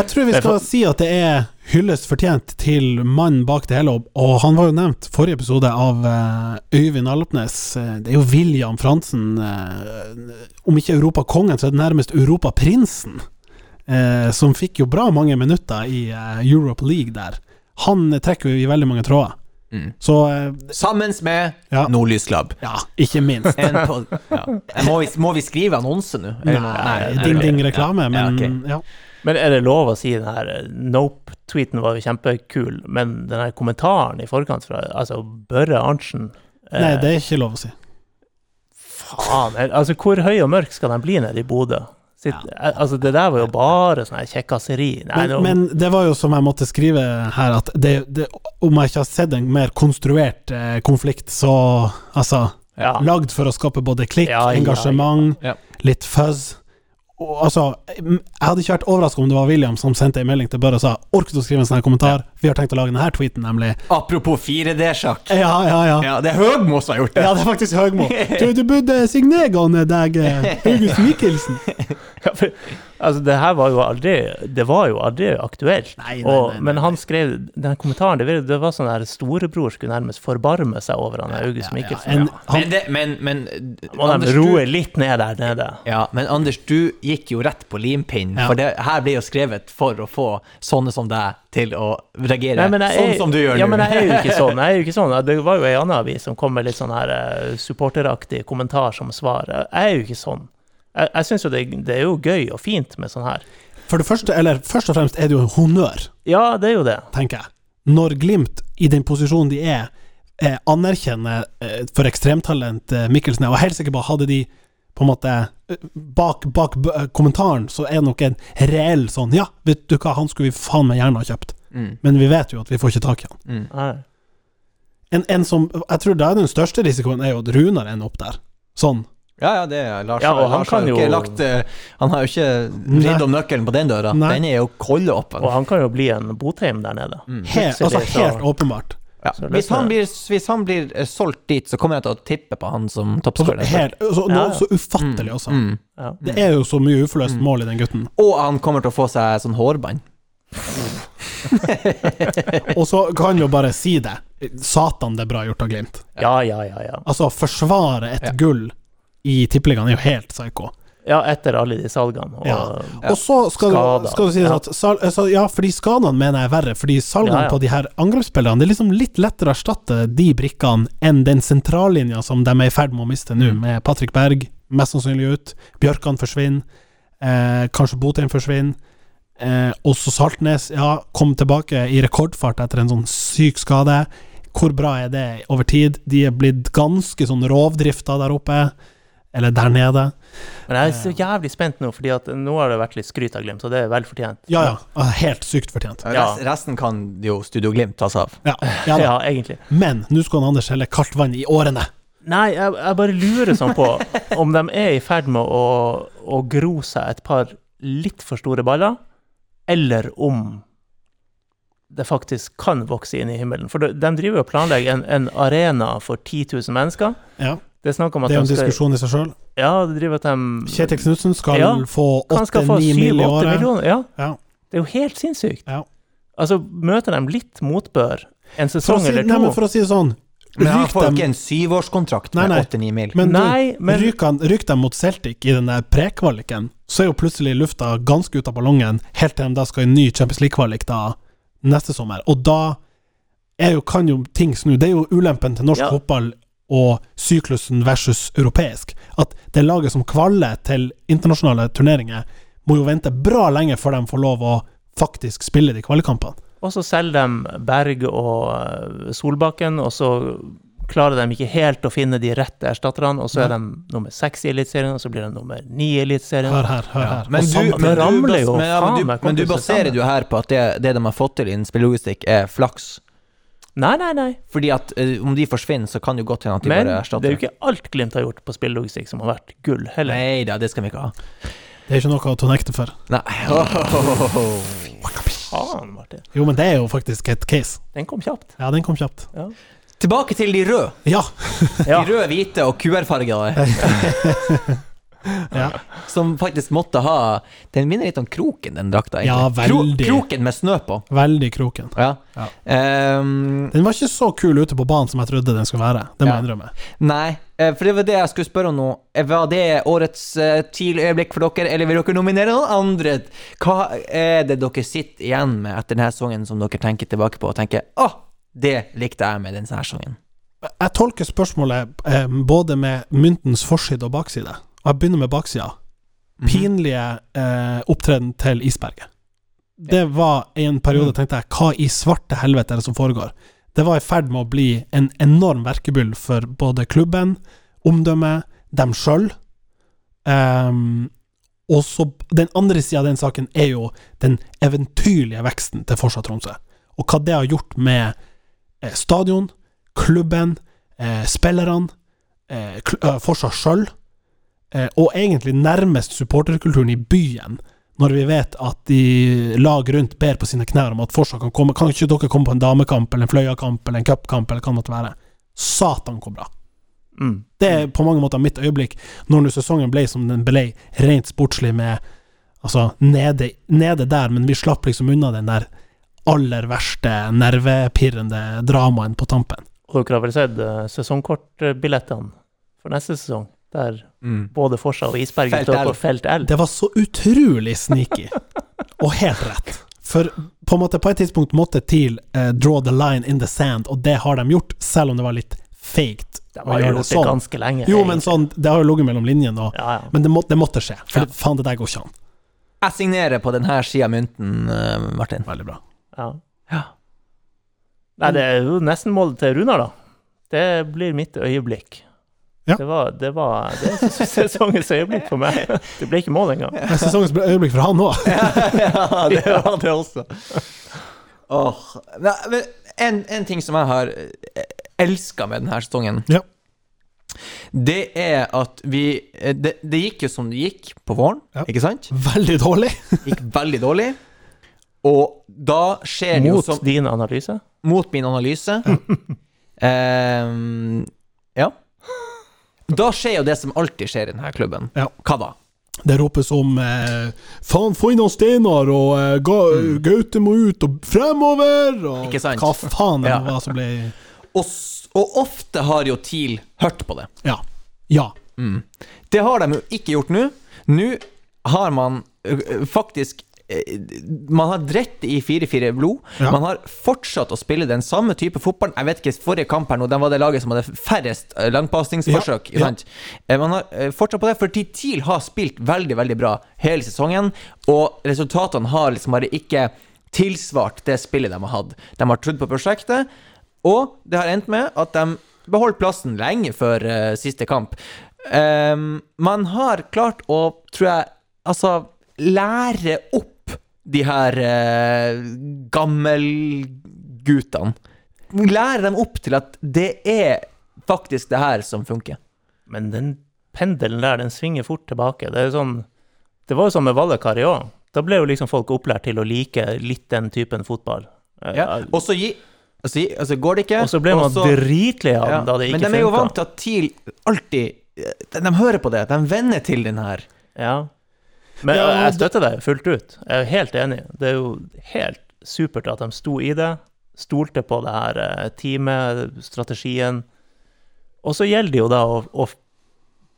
Jeg tror vi skal si at det er hyllest fortjent til mannen bak det hele, og- han var jo nevnt forrige episode av eh, Øyvind Alpnes. Eh, Det er jo William Fransen, eh, om ikke Europakongen, så er det nærmest Europaprinsen. eh, Som fikk jo bra mange minutter i Europe League der. Han trekker jo i veldig mange tråder. Mm. Så eh, Sammen med Ja. Nordlys Club. ja, ikke minst. En på, ja. må, vi, må vi skrive annonse nå? Nei, ding-ding-reklame, Ja, men ja. Men er det lov å si den her eh, Nope-tweeten var jo kjempekul, men den her kommentaren i forkant fra altså Børre Arntzen eh, Nei, det er ikke lov å si. Faen, altså hvor høy og mørk skal den bli nede i Bodø? Sitt, ja. Altså Det der var jo bare sånn kjekkaseri. Men, men det var jo som jeg måtte skrive her, at det, det, om jeg ikke har sett en mer konstruert eh, konflikt, så altså ja. Lagd for å skape både klikk, Ja, ja, engasjement, ja. litt fuzz. Altså, jeg hadde ikke vært overraska om det var William som sendte en melding til Børre og sa 'Orker du å skrive en sånn kommentar?' Vi har tenkt å lage denne tweeten, nemlig. Apropos 4D-sjakk. Ja, ja, ja. Ja, det er Høgmo som har gjort det. Ja, det er faktisk Høgmo. Du, du burde signere deg, August Mikkelsen. Ja, for, altså, det her var jo aldri Det var jo aldri aktuelt. Nei, nei, og, nei, nei, men han skrev den kommentaren Det, det var sånn der storebror skulle nærmest forbarme seg over han August Mikkelsen. En, han, Men, det, men, men Må de roe litt ned der nede. ja, men Anders, du gikk jo rett på limpinnen. Ja. For det her blir jo skrevet for å få sånne som deg til å reagere Nei, sånn er- som du gjør ja, nå. men jeg er jo ikke sånn. Jeg er jo ikke sånn. Det var jo ei anna avis som kom med litt sånn her eh, supporteraktig kommentar som svar. Jeg er jo ikke sånn. Jeg, jeg syns jo det, det er jo gøy og fint med sånn her. for det første, eller først og fremst er det jo en honnør. Ja, det er jo det. tenker jeg. Når Glimt, i den posisjonen de er, eh, anerkjenner eh, for ekstremtalent eh, Mikkelsen, og jeg er helt sikker på hadde de på en måte eh, Bak, bak b- eh, kommentaren så er det nok en reell sånn Ja, vet du hva, han skulle vi faen meg gjerne ha kjøpt, Mm, men vi vet jo at vi får ikke tak i han. mm. Nei. En, en som Jeg tror da er den største risikoen er jo at Runar ender opp der. Sånn. Ja, ja, det er Lars. Ja, og han Lars kan har jo ikke lagt eh, Han har jo ikke vridd om nøkkelen på den døra. Nei. Den er jo kollåpen. Og han kan jo bli en Botheim der nede. Helt, altså helt åpenbart. Ja. Hvis, han blir, hvis han blir eh, solgt dit, så kommer jeg til å tippe på han som Altså, toppskårer. altså, Ja, noe ja. så ufattelig altså. Mm. Mm. Det er jo så mye uforløst mål i den gutten. Og han kommer til å få seg sånn hårbånd. Og så kan han jo bare si det. Satan, det er bra gjort av Glimt. ja, ja, ja, ja. Altså, forsvare et Ja. gull i tippeligaen er jo helt psycho. Ja, etter alle de salgene. Og, Ja. Og så skal, Skader. skal du si Ja. at sal, altså, Ja, fordi skadene mener jeg er verre. Fordi salgene Ja, ja. på de her angrepsspillerne Det er liksom litt lettere å erstatte de brikkene enn den sentrallinja som de er i ferd med å miste nå, Mm. med Patrick Berg mest sannsynlig ut, Bjørkan forsvinner, eh, kanskje Botheim forsvinner. Eh, også Saltnes ja, kom tilbake i rekordfart etter en sånn syk skade. Hvor bra er det over tid? De er blitt ganske sånn rovdrifta der oppe, eller der nede. Men jeg er så jævlig spent nå, fordi at nå har det vært litt skryt av Glimt, og det er vel fortjent. Ja, ja. Helt sykt fortjent. Ja. Resten kan jo Studio Glimt ta seg av. Ja, ja. Ja, egentlig. Men nå skal han Anders helle kaldt vann i årene. Nei, jeg, jeg bare lurer sånn på om de er i ferd med å, å gro seg et par litt for store baller, eller om det faktisk kan vokse inn i himmelen. For de, de driver jo og planlegger en, en arena for 10 000 mennesker. Ja, Det er snakk om at Det er jo en diskusjon i seg sjøl. Ja, det driver at de Kjetil Knutsen skal Ja, få 8-9 mill. i 7-8 året. Ja. Ja. Det er jo helt sinnssykt. Ja. Altså, møter de litt motbør en sesong si, eller nei, to men for å si det sånn Men han får dem- ikke en syvårskontrakt Nei, med nei. 8-9 mil. Men Nei, du, men ryk, han, ryk dem mot Celtic i den der prekvaliken, så er jo plutselig lufta ganske ut av ballongen, helt til de da skal i en ny Champions League-kvalik da neste sommer. Og da er jo, kan jo ting snu. Det er jo ulempen til norsk Ja. fotball og syklusen versus europeisk. At det laget som kvaler til internasjonale turneringer, må jo vente bra lenge før de får lov å faktisk spille de kvalikampene. Og så selger de Berg og eh, Solbakken, og så klarer de ikke helt å finne de rette erstatterne, og så er de nummer seks i Eliteserien, og så blir de nummer ni i Eliteserien. Hør her, hør her. Men du, men, du, ramler jo men, ja, men, du, men du baserer jo her på at det, det de har fått til innen spillelogistikk, er flaks. Nei, nei, nei. Fordi at eh, om de forsvinner, så kan det jo godt hende at de Men bare det erstatter. er jo ikke alt Glimt har gjort på spillelogistikk som har vært gull, heller. Nei da, det skal vi ikke ha. Det er ikke noe å nekte for. Nei. Faen, Martin. Jo, men det er jo faktisk et case. Den kom kjapt. Ja, den kom kjapt. Tilbake til de røde. Ja. Ja. De røde, hvite og QR-fargede. ja. Som faktisk måtte ha Den minner litt om kroken, den drakta. Ja, veldig. kroken med snø på. Veldig kroken. Ja. Ja. Um, Den var ikke så kul ute på banen som jeg trodde den skulle være. Det må jeg innrømme. nei, eh, for det var det jeg skulle spørre om nå. Eh, Var det årets uh, tidlige øyeblikk for dere, eller vil dere nominere noen andre? Hva er det dere sitter igjen med etter denne sangen som dere tenker tilbake på og tenker åh, det likte jeg med denne sangen? Jeg tolker spørsmålet eh, både med myntens forside og bakside. Og jeg begynner med baksida. Mhm. Pinlige eh, opptreden til Isberget. Det var en periode, tenkte jeg, hva i svarte helvete er det som foregår? Det var i ferd med å bli en enorm verkebyll for både klubben, omdømmet, dem sjøl. Um, og så Den andre sida av den saken er jo den eventyrlige veksten til Forsa Tromsø. Og hva det har gjort med eh, stadion, klubben, eh, spillerne, eh, eh, Forsa sjøl, og egentlig nærmest supporterkulturen i byen, når vi vet at de lag rundt ber på sine knær om at fortsatt kan komme Kan ikke dere komme på en damekamp eller en Fløya-kamp eller en cupkamp eller hva det måtte være? Satan, hvor bra! Mm. Det er på mange måter mitt øyeblikk, når nå sesongen ble som den ble, rent sportslig med Altså, nede, nede der, men vi slapp liksom unna den der aller verste, nervepirrende dramaen på tampen. Og dere har vel sett uh, sesongkortbillettene for neste sesong? Der Mm. både Forsa og Isberget Felt står på felt L. Det var så utrolig sneaky, og helt rett. For på en måte, på et tidspunkt måtte TIL eh, draw the line in the sand, og det har de gjort, selv om det var litt faked De har det gjort det sånn. ganske lenge. Jo, men sånn, det har jo ligget mellom linjene, og, Ja, ja. men det, må, det måtte skje. For Ja. det, faen, det der går ikke an. Jeg signerer på denne sida av mynten, eh, Martin. Veldig bra. ja. Ja. Nei, det er jo nesten målet til Runar, da. Det blir mitt øyeblikk. Ja. Det var, det var det er sesongens øyeblikk for meg. Det ble ikke mål engang. Det er sesongens øyeblikk for han òg. ja, det var det også. Oh, en, en ting som jeg har elska med denne sesongen, Ja. det er at vi eh, Det, det gikk jo som det gikk på våren, Ja. ikke sant? Veldig dårlig. Gikk veldig dårlig. Og da skjer det jo Mot din analyse? Mot min analyse. um, ja. Da skjer jo det som alltid skjer i denne klubben. Ja. Hva da? Det ropes om eh, 'faen, få inn noen steiner', og eh, ga, 'Gaute må ut', og 'fremover', og Mm. Hva faen det Ja. var som ble Og, og ofte har jo TIL hørt på det. Ja. Ja. Mm. Det har de jo ikke gjort nå. Nå har man ø, faktisk Man har dritt i 4-4 blod. Ja. Man har fortsatt å spille den samme type fotballen. Jeg vet ikke, Forrige kamp her nå, den var det laget som hadde færrest ø, langpasningsforsøk. Ja, ja. Eh, Man har fortsatt på det, fordi TIL har spilt veldig, veldig bra hele sesongen, og resultatene har liksom bare ikke tilsvart det spillet de har hatt. De har trodd på prosjektet, og det har endt med at de beholdt plassen lenge før uh, siste kamp. Um, man har klart å, tror jeg, altså lære opp de her eh, gammelguttene. Lære dem opp til at det er faktisk det her som funker. Men den pendelen der, den svinger fort tilbake. Det er sånn Det var jo sånn med Vallekari òg. Da ble jo liksom folk opplært til å like litt den typen fotball. Eh, Ja. Og så gi Altså, altså går det ikke Og så ble man og dritlei av Ja, da det Men de er jo funka. vant til at TIL alltid de, de hører på det. De venner til den her. Ja. Men Ja, jeg støtter deg fullt ut. Jeg er helt enig. Det er jo helt supert at de sto i det, stolte på det her eh, teamet, strategien. Og så gjelder det jo da å, å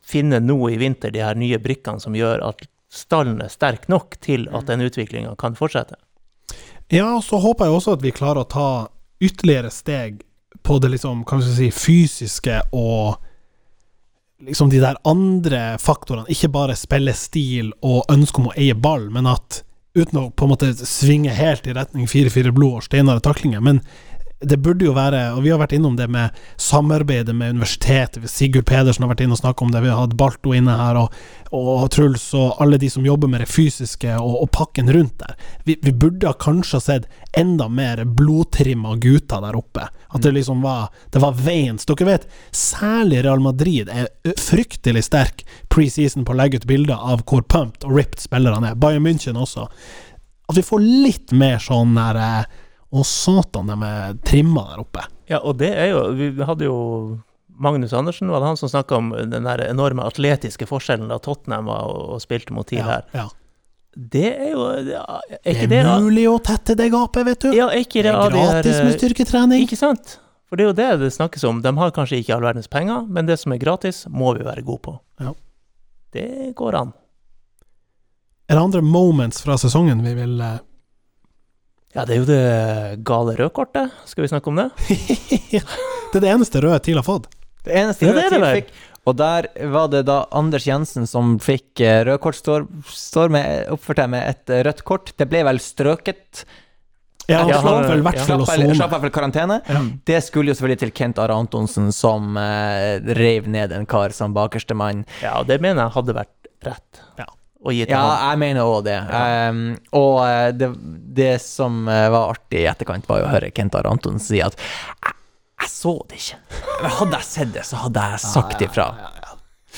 finne nå i vinter de her nye brikkene som gjør at stallen er sterk nok til at den utviklinga kan fortsette. Ja, og så håper jeg også at vi klarer å ta ytterligere steg på det liksom, kan vi si, fysiske og liksom de der andre faktorene. Ikke bare spillestil og ønske om å eie ball, men at uten å på en måte svinge helt i retning 4-4 blod og steinere taklinger. Men det burde jo være, og vi har vært innom det med samarbeidet med universitetet, Sigurd Pedersen har vært inne og snakket om det, vi har hatt Balto inne her, og, og Truls og alle de som jobber med det fysiske og, og pakken rundt der. Vi, vi burde ha kanskje ha sett enda mer blodtrimma gutter der oppe. At det liksom var Det var veien. Så dere vet, særlig Real Madrid er fryktelig sterk preseason på å legge ut bilder av hvor pumped og ripped spillerne er. Bayern München også. At vi får litt mer sånn der Å, satan, de er trimma der oppe. Ja, og det er jo Vi hadde jo Magnus Andersen, var det han som snakka om den der enorme atletiske forskjellen da Tottenham var og, og spilte mot TIL Ja, her. ja. Det er jo Er Det er det mulig å tette det gapet, vet du. Ja, er ikke det det er gratis de med eh, styrketrening. Ikke sant? For det er jo det det snakkes om. De har kanskje ikke all verdens penger, men det som er gratis, må vi være gode på. Ja. Det går an. Er det andre moments fra sesongen vi vil eh, Ja, det er jo det gale rødkortet. Skal vi snakke om det? Det er det eneste røde TIL har fått. Det eneste Ja, røde det TIL fikk Og der var det da Anders Jensen som fikk rødt rødkort, står, står med, oppførte jeg med et eh, rødt kort. Det ble vel strøket. Ja, han slapp vel i hvert fall å sone. slapp i hvert fall karantene. Ja. Det skulle jo selvfølgelig til Kent Are Antonsen, som eh, reiv ned en kar som bakerste mann. Ja, og det mener jeg hadde vært rett. Ja. Å gi til Ja, han. jeg mener òg det. Um, og eh, det, det som eh, var artig i etterkant, var jo å høre Kent Anton si at jeg, jeg så det ikke. Men hadde jeg sett det, så hadde jeg sagt ifra.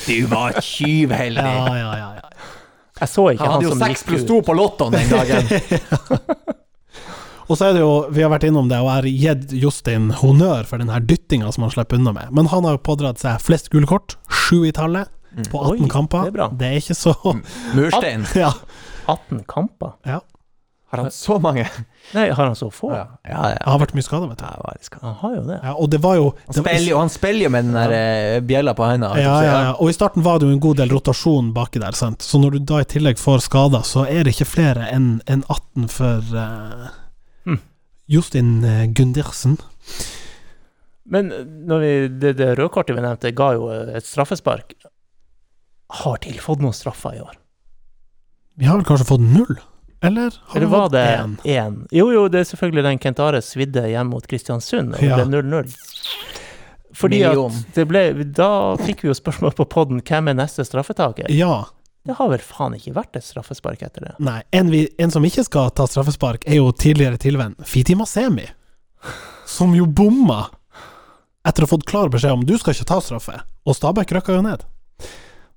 Du var tyvheldig. Ja, ja, ja, ja. Jeg så ikke Han han, hadde jo som seks pluss ut. to på lottoen den dagen. Og så er det jo, vi har vært innom det, og jeg har gitt Jostein honnør for den her dyttinga som han slipper unna med. Men han har jo pådratt seg flest gule kort, sju i tallet, på 18 Oi, kamper. det er bra. Det er ikke så Murstein. Ja. 18 kamper? ja. Har han så mange? Nei, har han så få? Ja, ja. Han har vært mye skada, vet du. Ja, Han har jo det. Ja, og det var jo Han det spiller jo, han spiller jo med den der ja. bjella på henda. ja, ja, ja. Og i starten var det jo en god del rotasjon baki der, sant. Så når du da i tillegg får skader, så er det ikke flere enn en 18 for uh, Hm. Justin eh, Gundersen. Men når vi, det, det rødkortet vi nevnte, ga jo et straffespark. Har TIL fått noen straffer i år? Vi har vel kanskje fått null? Eller har Eller var det én? én? Jo, jo, det er selvfølgelig den Kent Are svidde hjem mot Kristiansund, og det Ja. ble 0-0. Fordi at det ble Da fikk vi jo spørsmål på poden hvem er neste straffetaker. Ja. Det har vel faen ikke vært et straffespark etter det. Nei, en, vi, en som ikke skal ta straffespark, er jo tidligere tilvenn Fiti Masemi. Som jo bomma. etter å ha fått klar beskjed om du skal ikke ta straffe, og Stabæk røkka jo ned.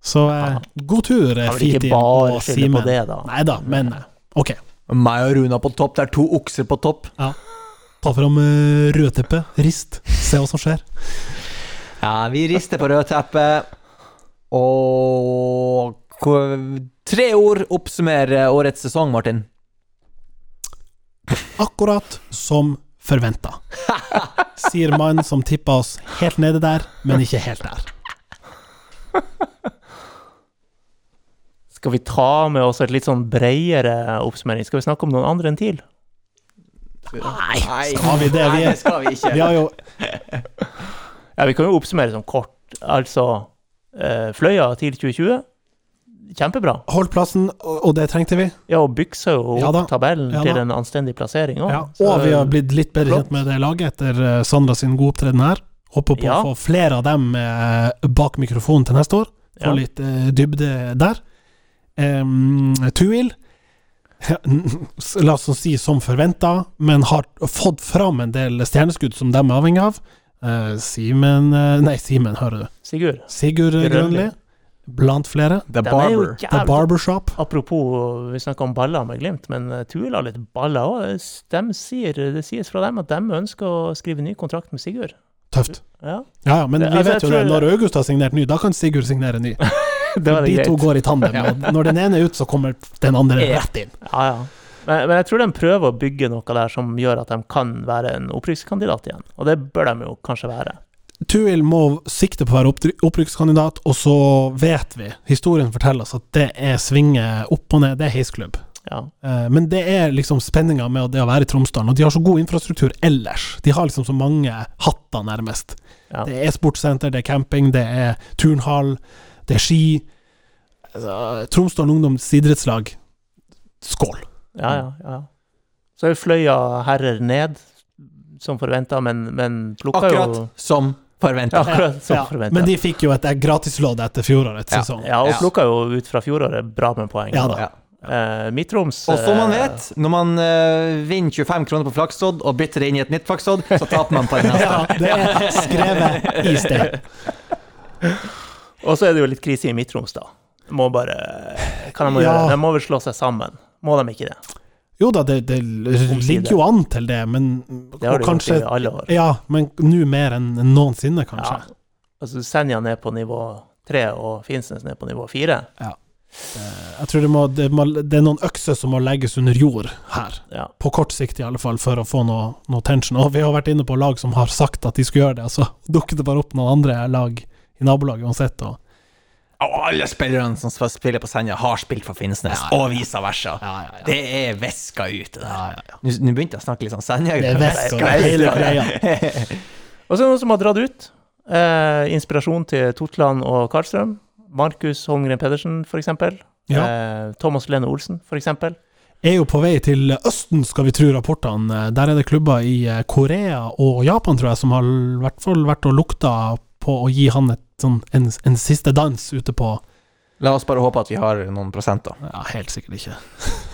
Så eh, god tur, Fiti. Kan vel ikke bare og skylde på Simen. det, da. Nei da, men eh, ok. Meg og Runa på topp. Det er to okser på topp. Ja. Ta fram uh, rødteppet, rist, se hva som skjer. Ja, vi rister på rødteppet. Og Tre ord oppsummerer årets sesong, Martin. Akkurat som forventa. Sier mannen som tippa oss helt nede der, men ikke helt der. Skal vi ta med oss et litt sånn bredere oppsummering? Skal vi snakke om noen andre enn TIL? Nei, Skal vi det? Vi, Nei, det skal vi ikke. vi har jo Ja, vi kan jo oppsummere sånn kort. Altså, eh, Fløya TIL 2020, kjempebra. holdt plassen, og det trengte vi. Ja, og byksa jo opp Ja tabellen Ja til en anstendig plassering òg. Ja, og vi har blitt litt bedre kjent med det laget etter eh, Sandra sin gode opptreden her. Håper på Ja. å få flere av dem eh, bak mikrofonen til neste år. Få Ja. litt dybde der. Um, Tuil La oss si som forventa, men har fått fram en del stjerneskudd som de er avhengig av. Eh, Simen eh, Nei, Simen, hører du. Sigurd. Sigurd Grønli. Blant flere. The er Barber. The Barbershop. Apropos, vi snakker om baller med Glimt, men uh, Tuil har litt baller òg. De det sies fra dem at de ønsker å skrive ny kontrakt med Sigurd. Tøft. Ja, Ja, ja, men Det- vi altså, vet jo det. Når August har signert ny, da kan Sigurd signere ny. det var det De to går i tandem. og Når den ene er ute, så kommer den andre rett inn. Ja, ja. Men, men jeg tror de prøver å bygge noe der som gjør at de kan være en opprykkskandidat igjen. Og det bør de jo kanskje være. Tuil må sikte på å være opprykkskandidat, og så vet vi, historien forteller oss at det er svinge opp og ned, det er heisklubb. Ja. Eh, Men det er liksom spenninga med det å være i Tromsdalen, og de har så god infrastruktur ellers. De har liksom så mange hatter, nærmest. ja. Det er sportssenter, det er camping, det er turnhall, det er ski. Altså, Tromsdalen Ungdoms idrettslag, skål. Ja, ja, ja. Så er Fløya herrer ned, som forventa, men, men plukka jo Akkurat som forventa. Ja, akkurat som Ja, forventa. Men de fikk jo et eh, gratislodd etter fjorårets Ja. sesong. Ja, og Ja. plukka jo ut fra fjoråret bra med poeng. Ja da. Ja. Uh, Midt-Troms Og som man eh, vet, når man uh, vinner 25 kroner på flakslodd og bytter det inn i et nytt flakslodd, så taper man på den neste. Ja, det er skrevet i sted. Og så er det jo litt krise i Midt-Troms, da. Må bare Hva de må Ja. gjøre? De må vel slå seg sammen? Må de ikke det? Jo da, det, det ligger jo an til det, men Det har de kanskje, gjort i alle år. Ja, men nå mer enn noensinne, kanskje. Ja. Altså Senja ned på nivå tre og Finnsnes ned på nivå fire. Jeg tror det, må, det, må, det er noen økser som må legges under jord her. Ja. På kort sikt i alle fall, for å få noe, noe tension. Og vi har vært inne på lag som har sagt at de skulle gjøre det, og så dukker det bare opp noen andre lag i nabolaget uansett. Og, Og alle spillerne som spiller på Senja, har spilt for Finnsnes, Ja, ja. og vice versa. ja, ja, ja. Det er viska ut, der. ja, ja, ja. Nå begynte jeg å snakke litt sånn Senja. Det er veska hele greia. Og så er det noen som har dratt ut. Eh, inspirasjon til Totland og Karlstrøm. Markus Holmgren Pedersen, eksempel. Ja. Eh, Thomas Lene Olsen, eksempel. Er jo på vei til Østen, skal vi tro rapportene. Der er det klubber i eh, Korea og Japan, tror jeg, som har i hvert fall vært og lukta på å gi han et, sånn, en, en siste dans ute på La oss bare håpe at vi har noen prosenter. Ja, helt sikkert ikke.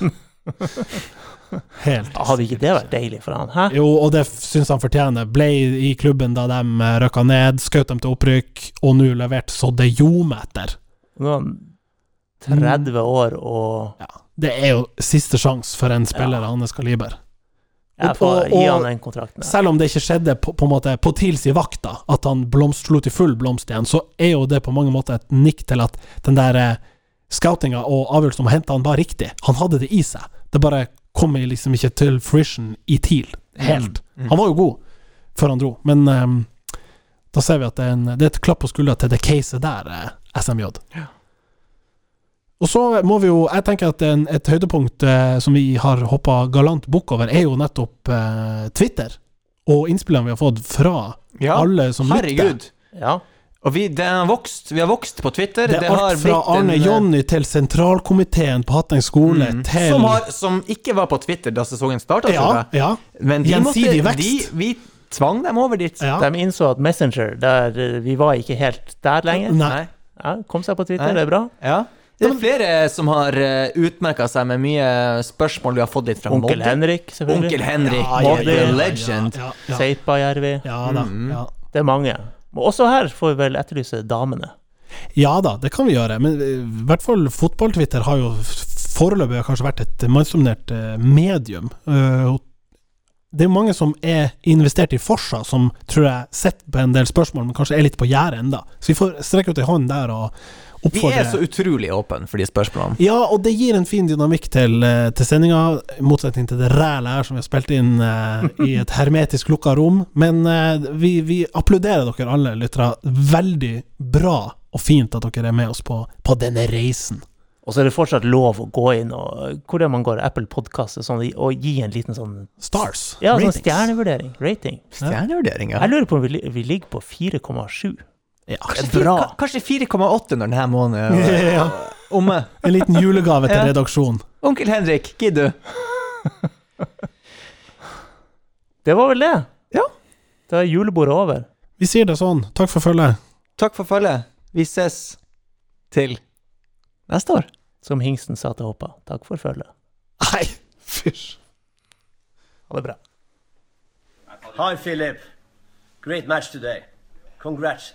helt. sikkert. Hadde ikke det vært deilig for han? Hæ? Jo, og det syns han fortjener. Ble i klubben da de eh, røkka ned, skjøt dem til opprykk, og nå levert så det ljomer etter. Nå er han 30 år og Ja. Det er jo siste sjanse for en spiller av hans kaliber. Jeg får gi han den kontrakten. Selv om det ikke skjedde på, på måte på TILs i vakta, at han blomst, slo til full blomst igjen, så er jo det på mange måter et nikk til at den der eh, scoutinga og avgjørelsen om å hente han var riktig. Han hadde det i seg. Det bare kom liksom ikke til fruition i TIL, helt. Mm. Han var jo god før han dro, men eh, da ser vi at det er, en, det er et klapp på skuldra til det caset der, eh, SMJ. Og så må vi jo Jeg tenker at en, et høydepunkt eh, som vi har hoppa galant bukk over, er jo nettopp eh, Twitter. Og innspillene vi har fått fra Ja, alle som lytter. herregud. Ja. Og vi, det har vokst. Vi har vokst på Twitter. Det er det alt fra Arne en, eh, Jonny til sentralkomiteen på Hatteng skole mm, til som, har, som ikke var på Twitter da sesongen starta, Ja, tror jeg. ja. Men de Gjensidig måtte, vekst. De, vi tvang dem over dit. ja. De innså at Messenger, der eh, vi var ikke helt der lenger. Nei. Ja, kom seg på Twitter, Nei. det er bra. Ja. Det er flere som har uh, utmerka seg med mye spørsmål vi har fått litt fra Onkel Molde. Henrik, selvfølgelig. Onkel Henrik, Ja, Molde ja, legend. Ja, ja, Seipajärvi. ja. Mm. Ja. Det er mange. Og også her får vi vel etterlyse damene. Ja da, det kan vi gjøre. Men eh, i hvert fall fotball-Twitter har jo foreløpig kanskje vært et mannsdominert eh, medium. Eh, Det er mange som er investert i Forsa, som tror jeg sitter på en del spørsmål, men kanskje er litt på gjerdet enda. Så vi får strekke ut ei hånd der og Vi er så utrolig åpne for de spørsmålene. Ja, og det gir en fin dynamikk til, eh, til sendinga, i motsetning til det rælet her som vi har spilt inn uh, i et hermetisk lukka rom. Men uh, vi, vi applauderer dere alle lyttere. Veldig bra og fint at dere er med oss på, på denne reisen. Og så er det fortsatt lov å gå inn og Hvor er man går? Apple Podcast og sånn, og gi en liten sånn Stars. Ja, sånn stjernevurdering. Rating. Stjernevurdering, ja. Jeg lurer på om vi, vi ligger på 4,7. Ja. Kanskje bra. Kanskje 4,8 når denne måneden er ja. omme. En liten julegave til Ja. redaksjonen. Onkel Henrik, gidder du? Det var vel det. Ja. Da er julebordet over. Vi sier det sånn. Takk for følget. Takk for følget. Vi ses til neste år. Som hingsten sa til Hoppa. Takk for følget. Nei, fysj. Ha det bra. Hi, Philip. Great match today. Congrats,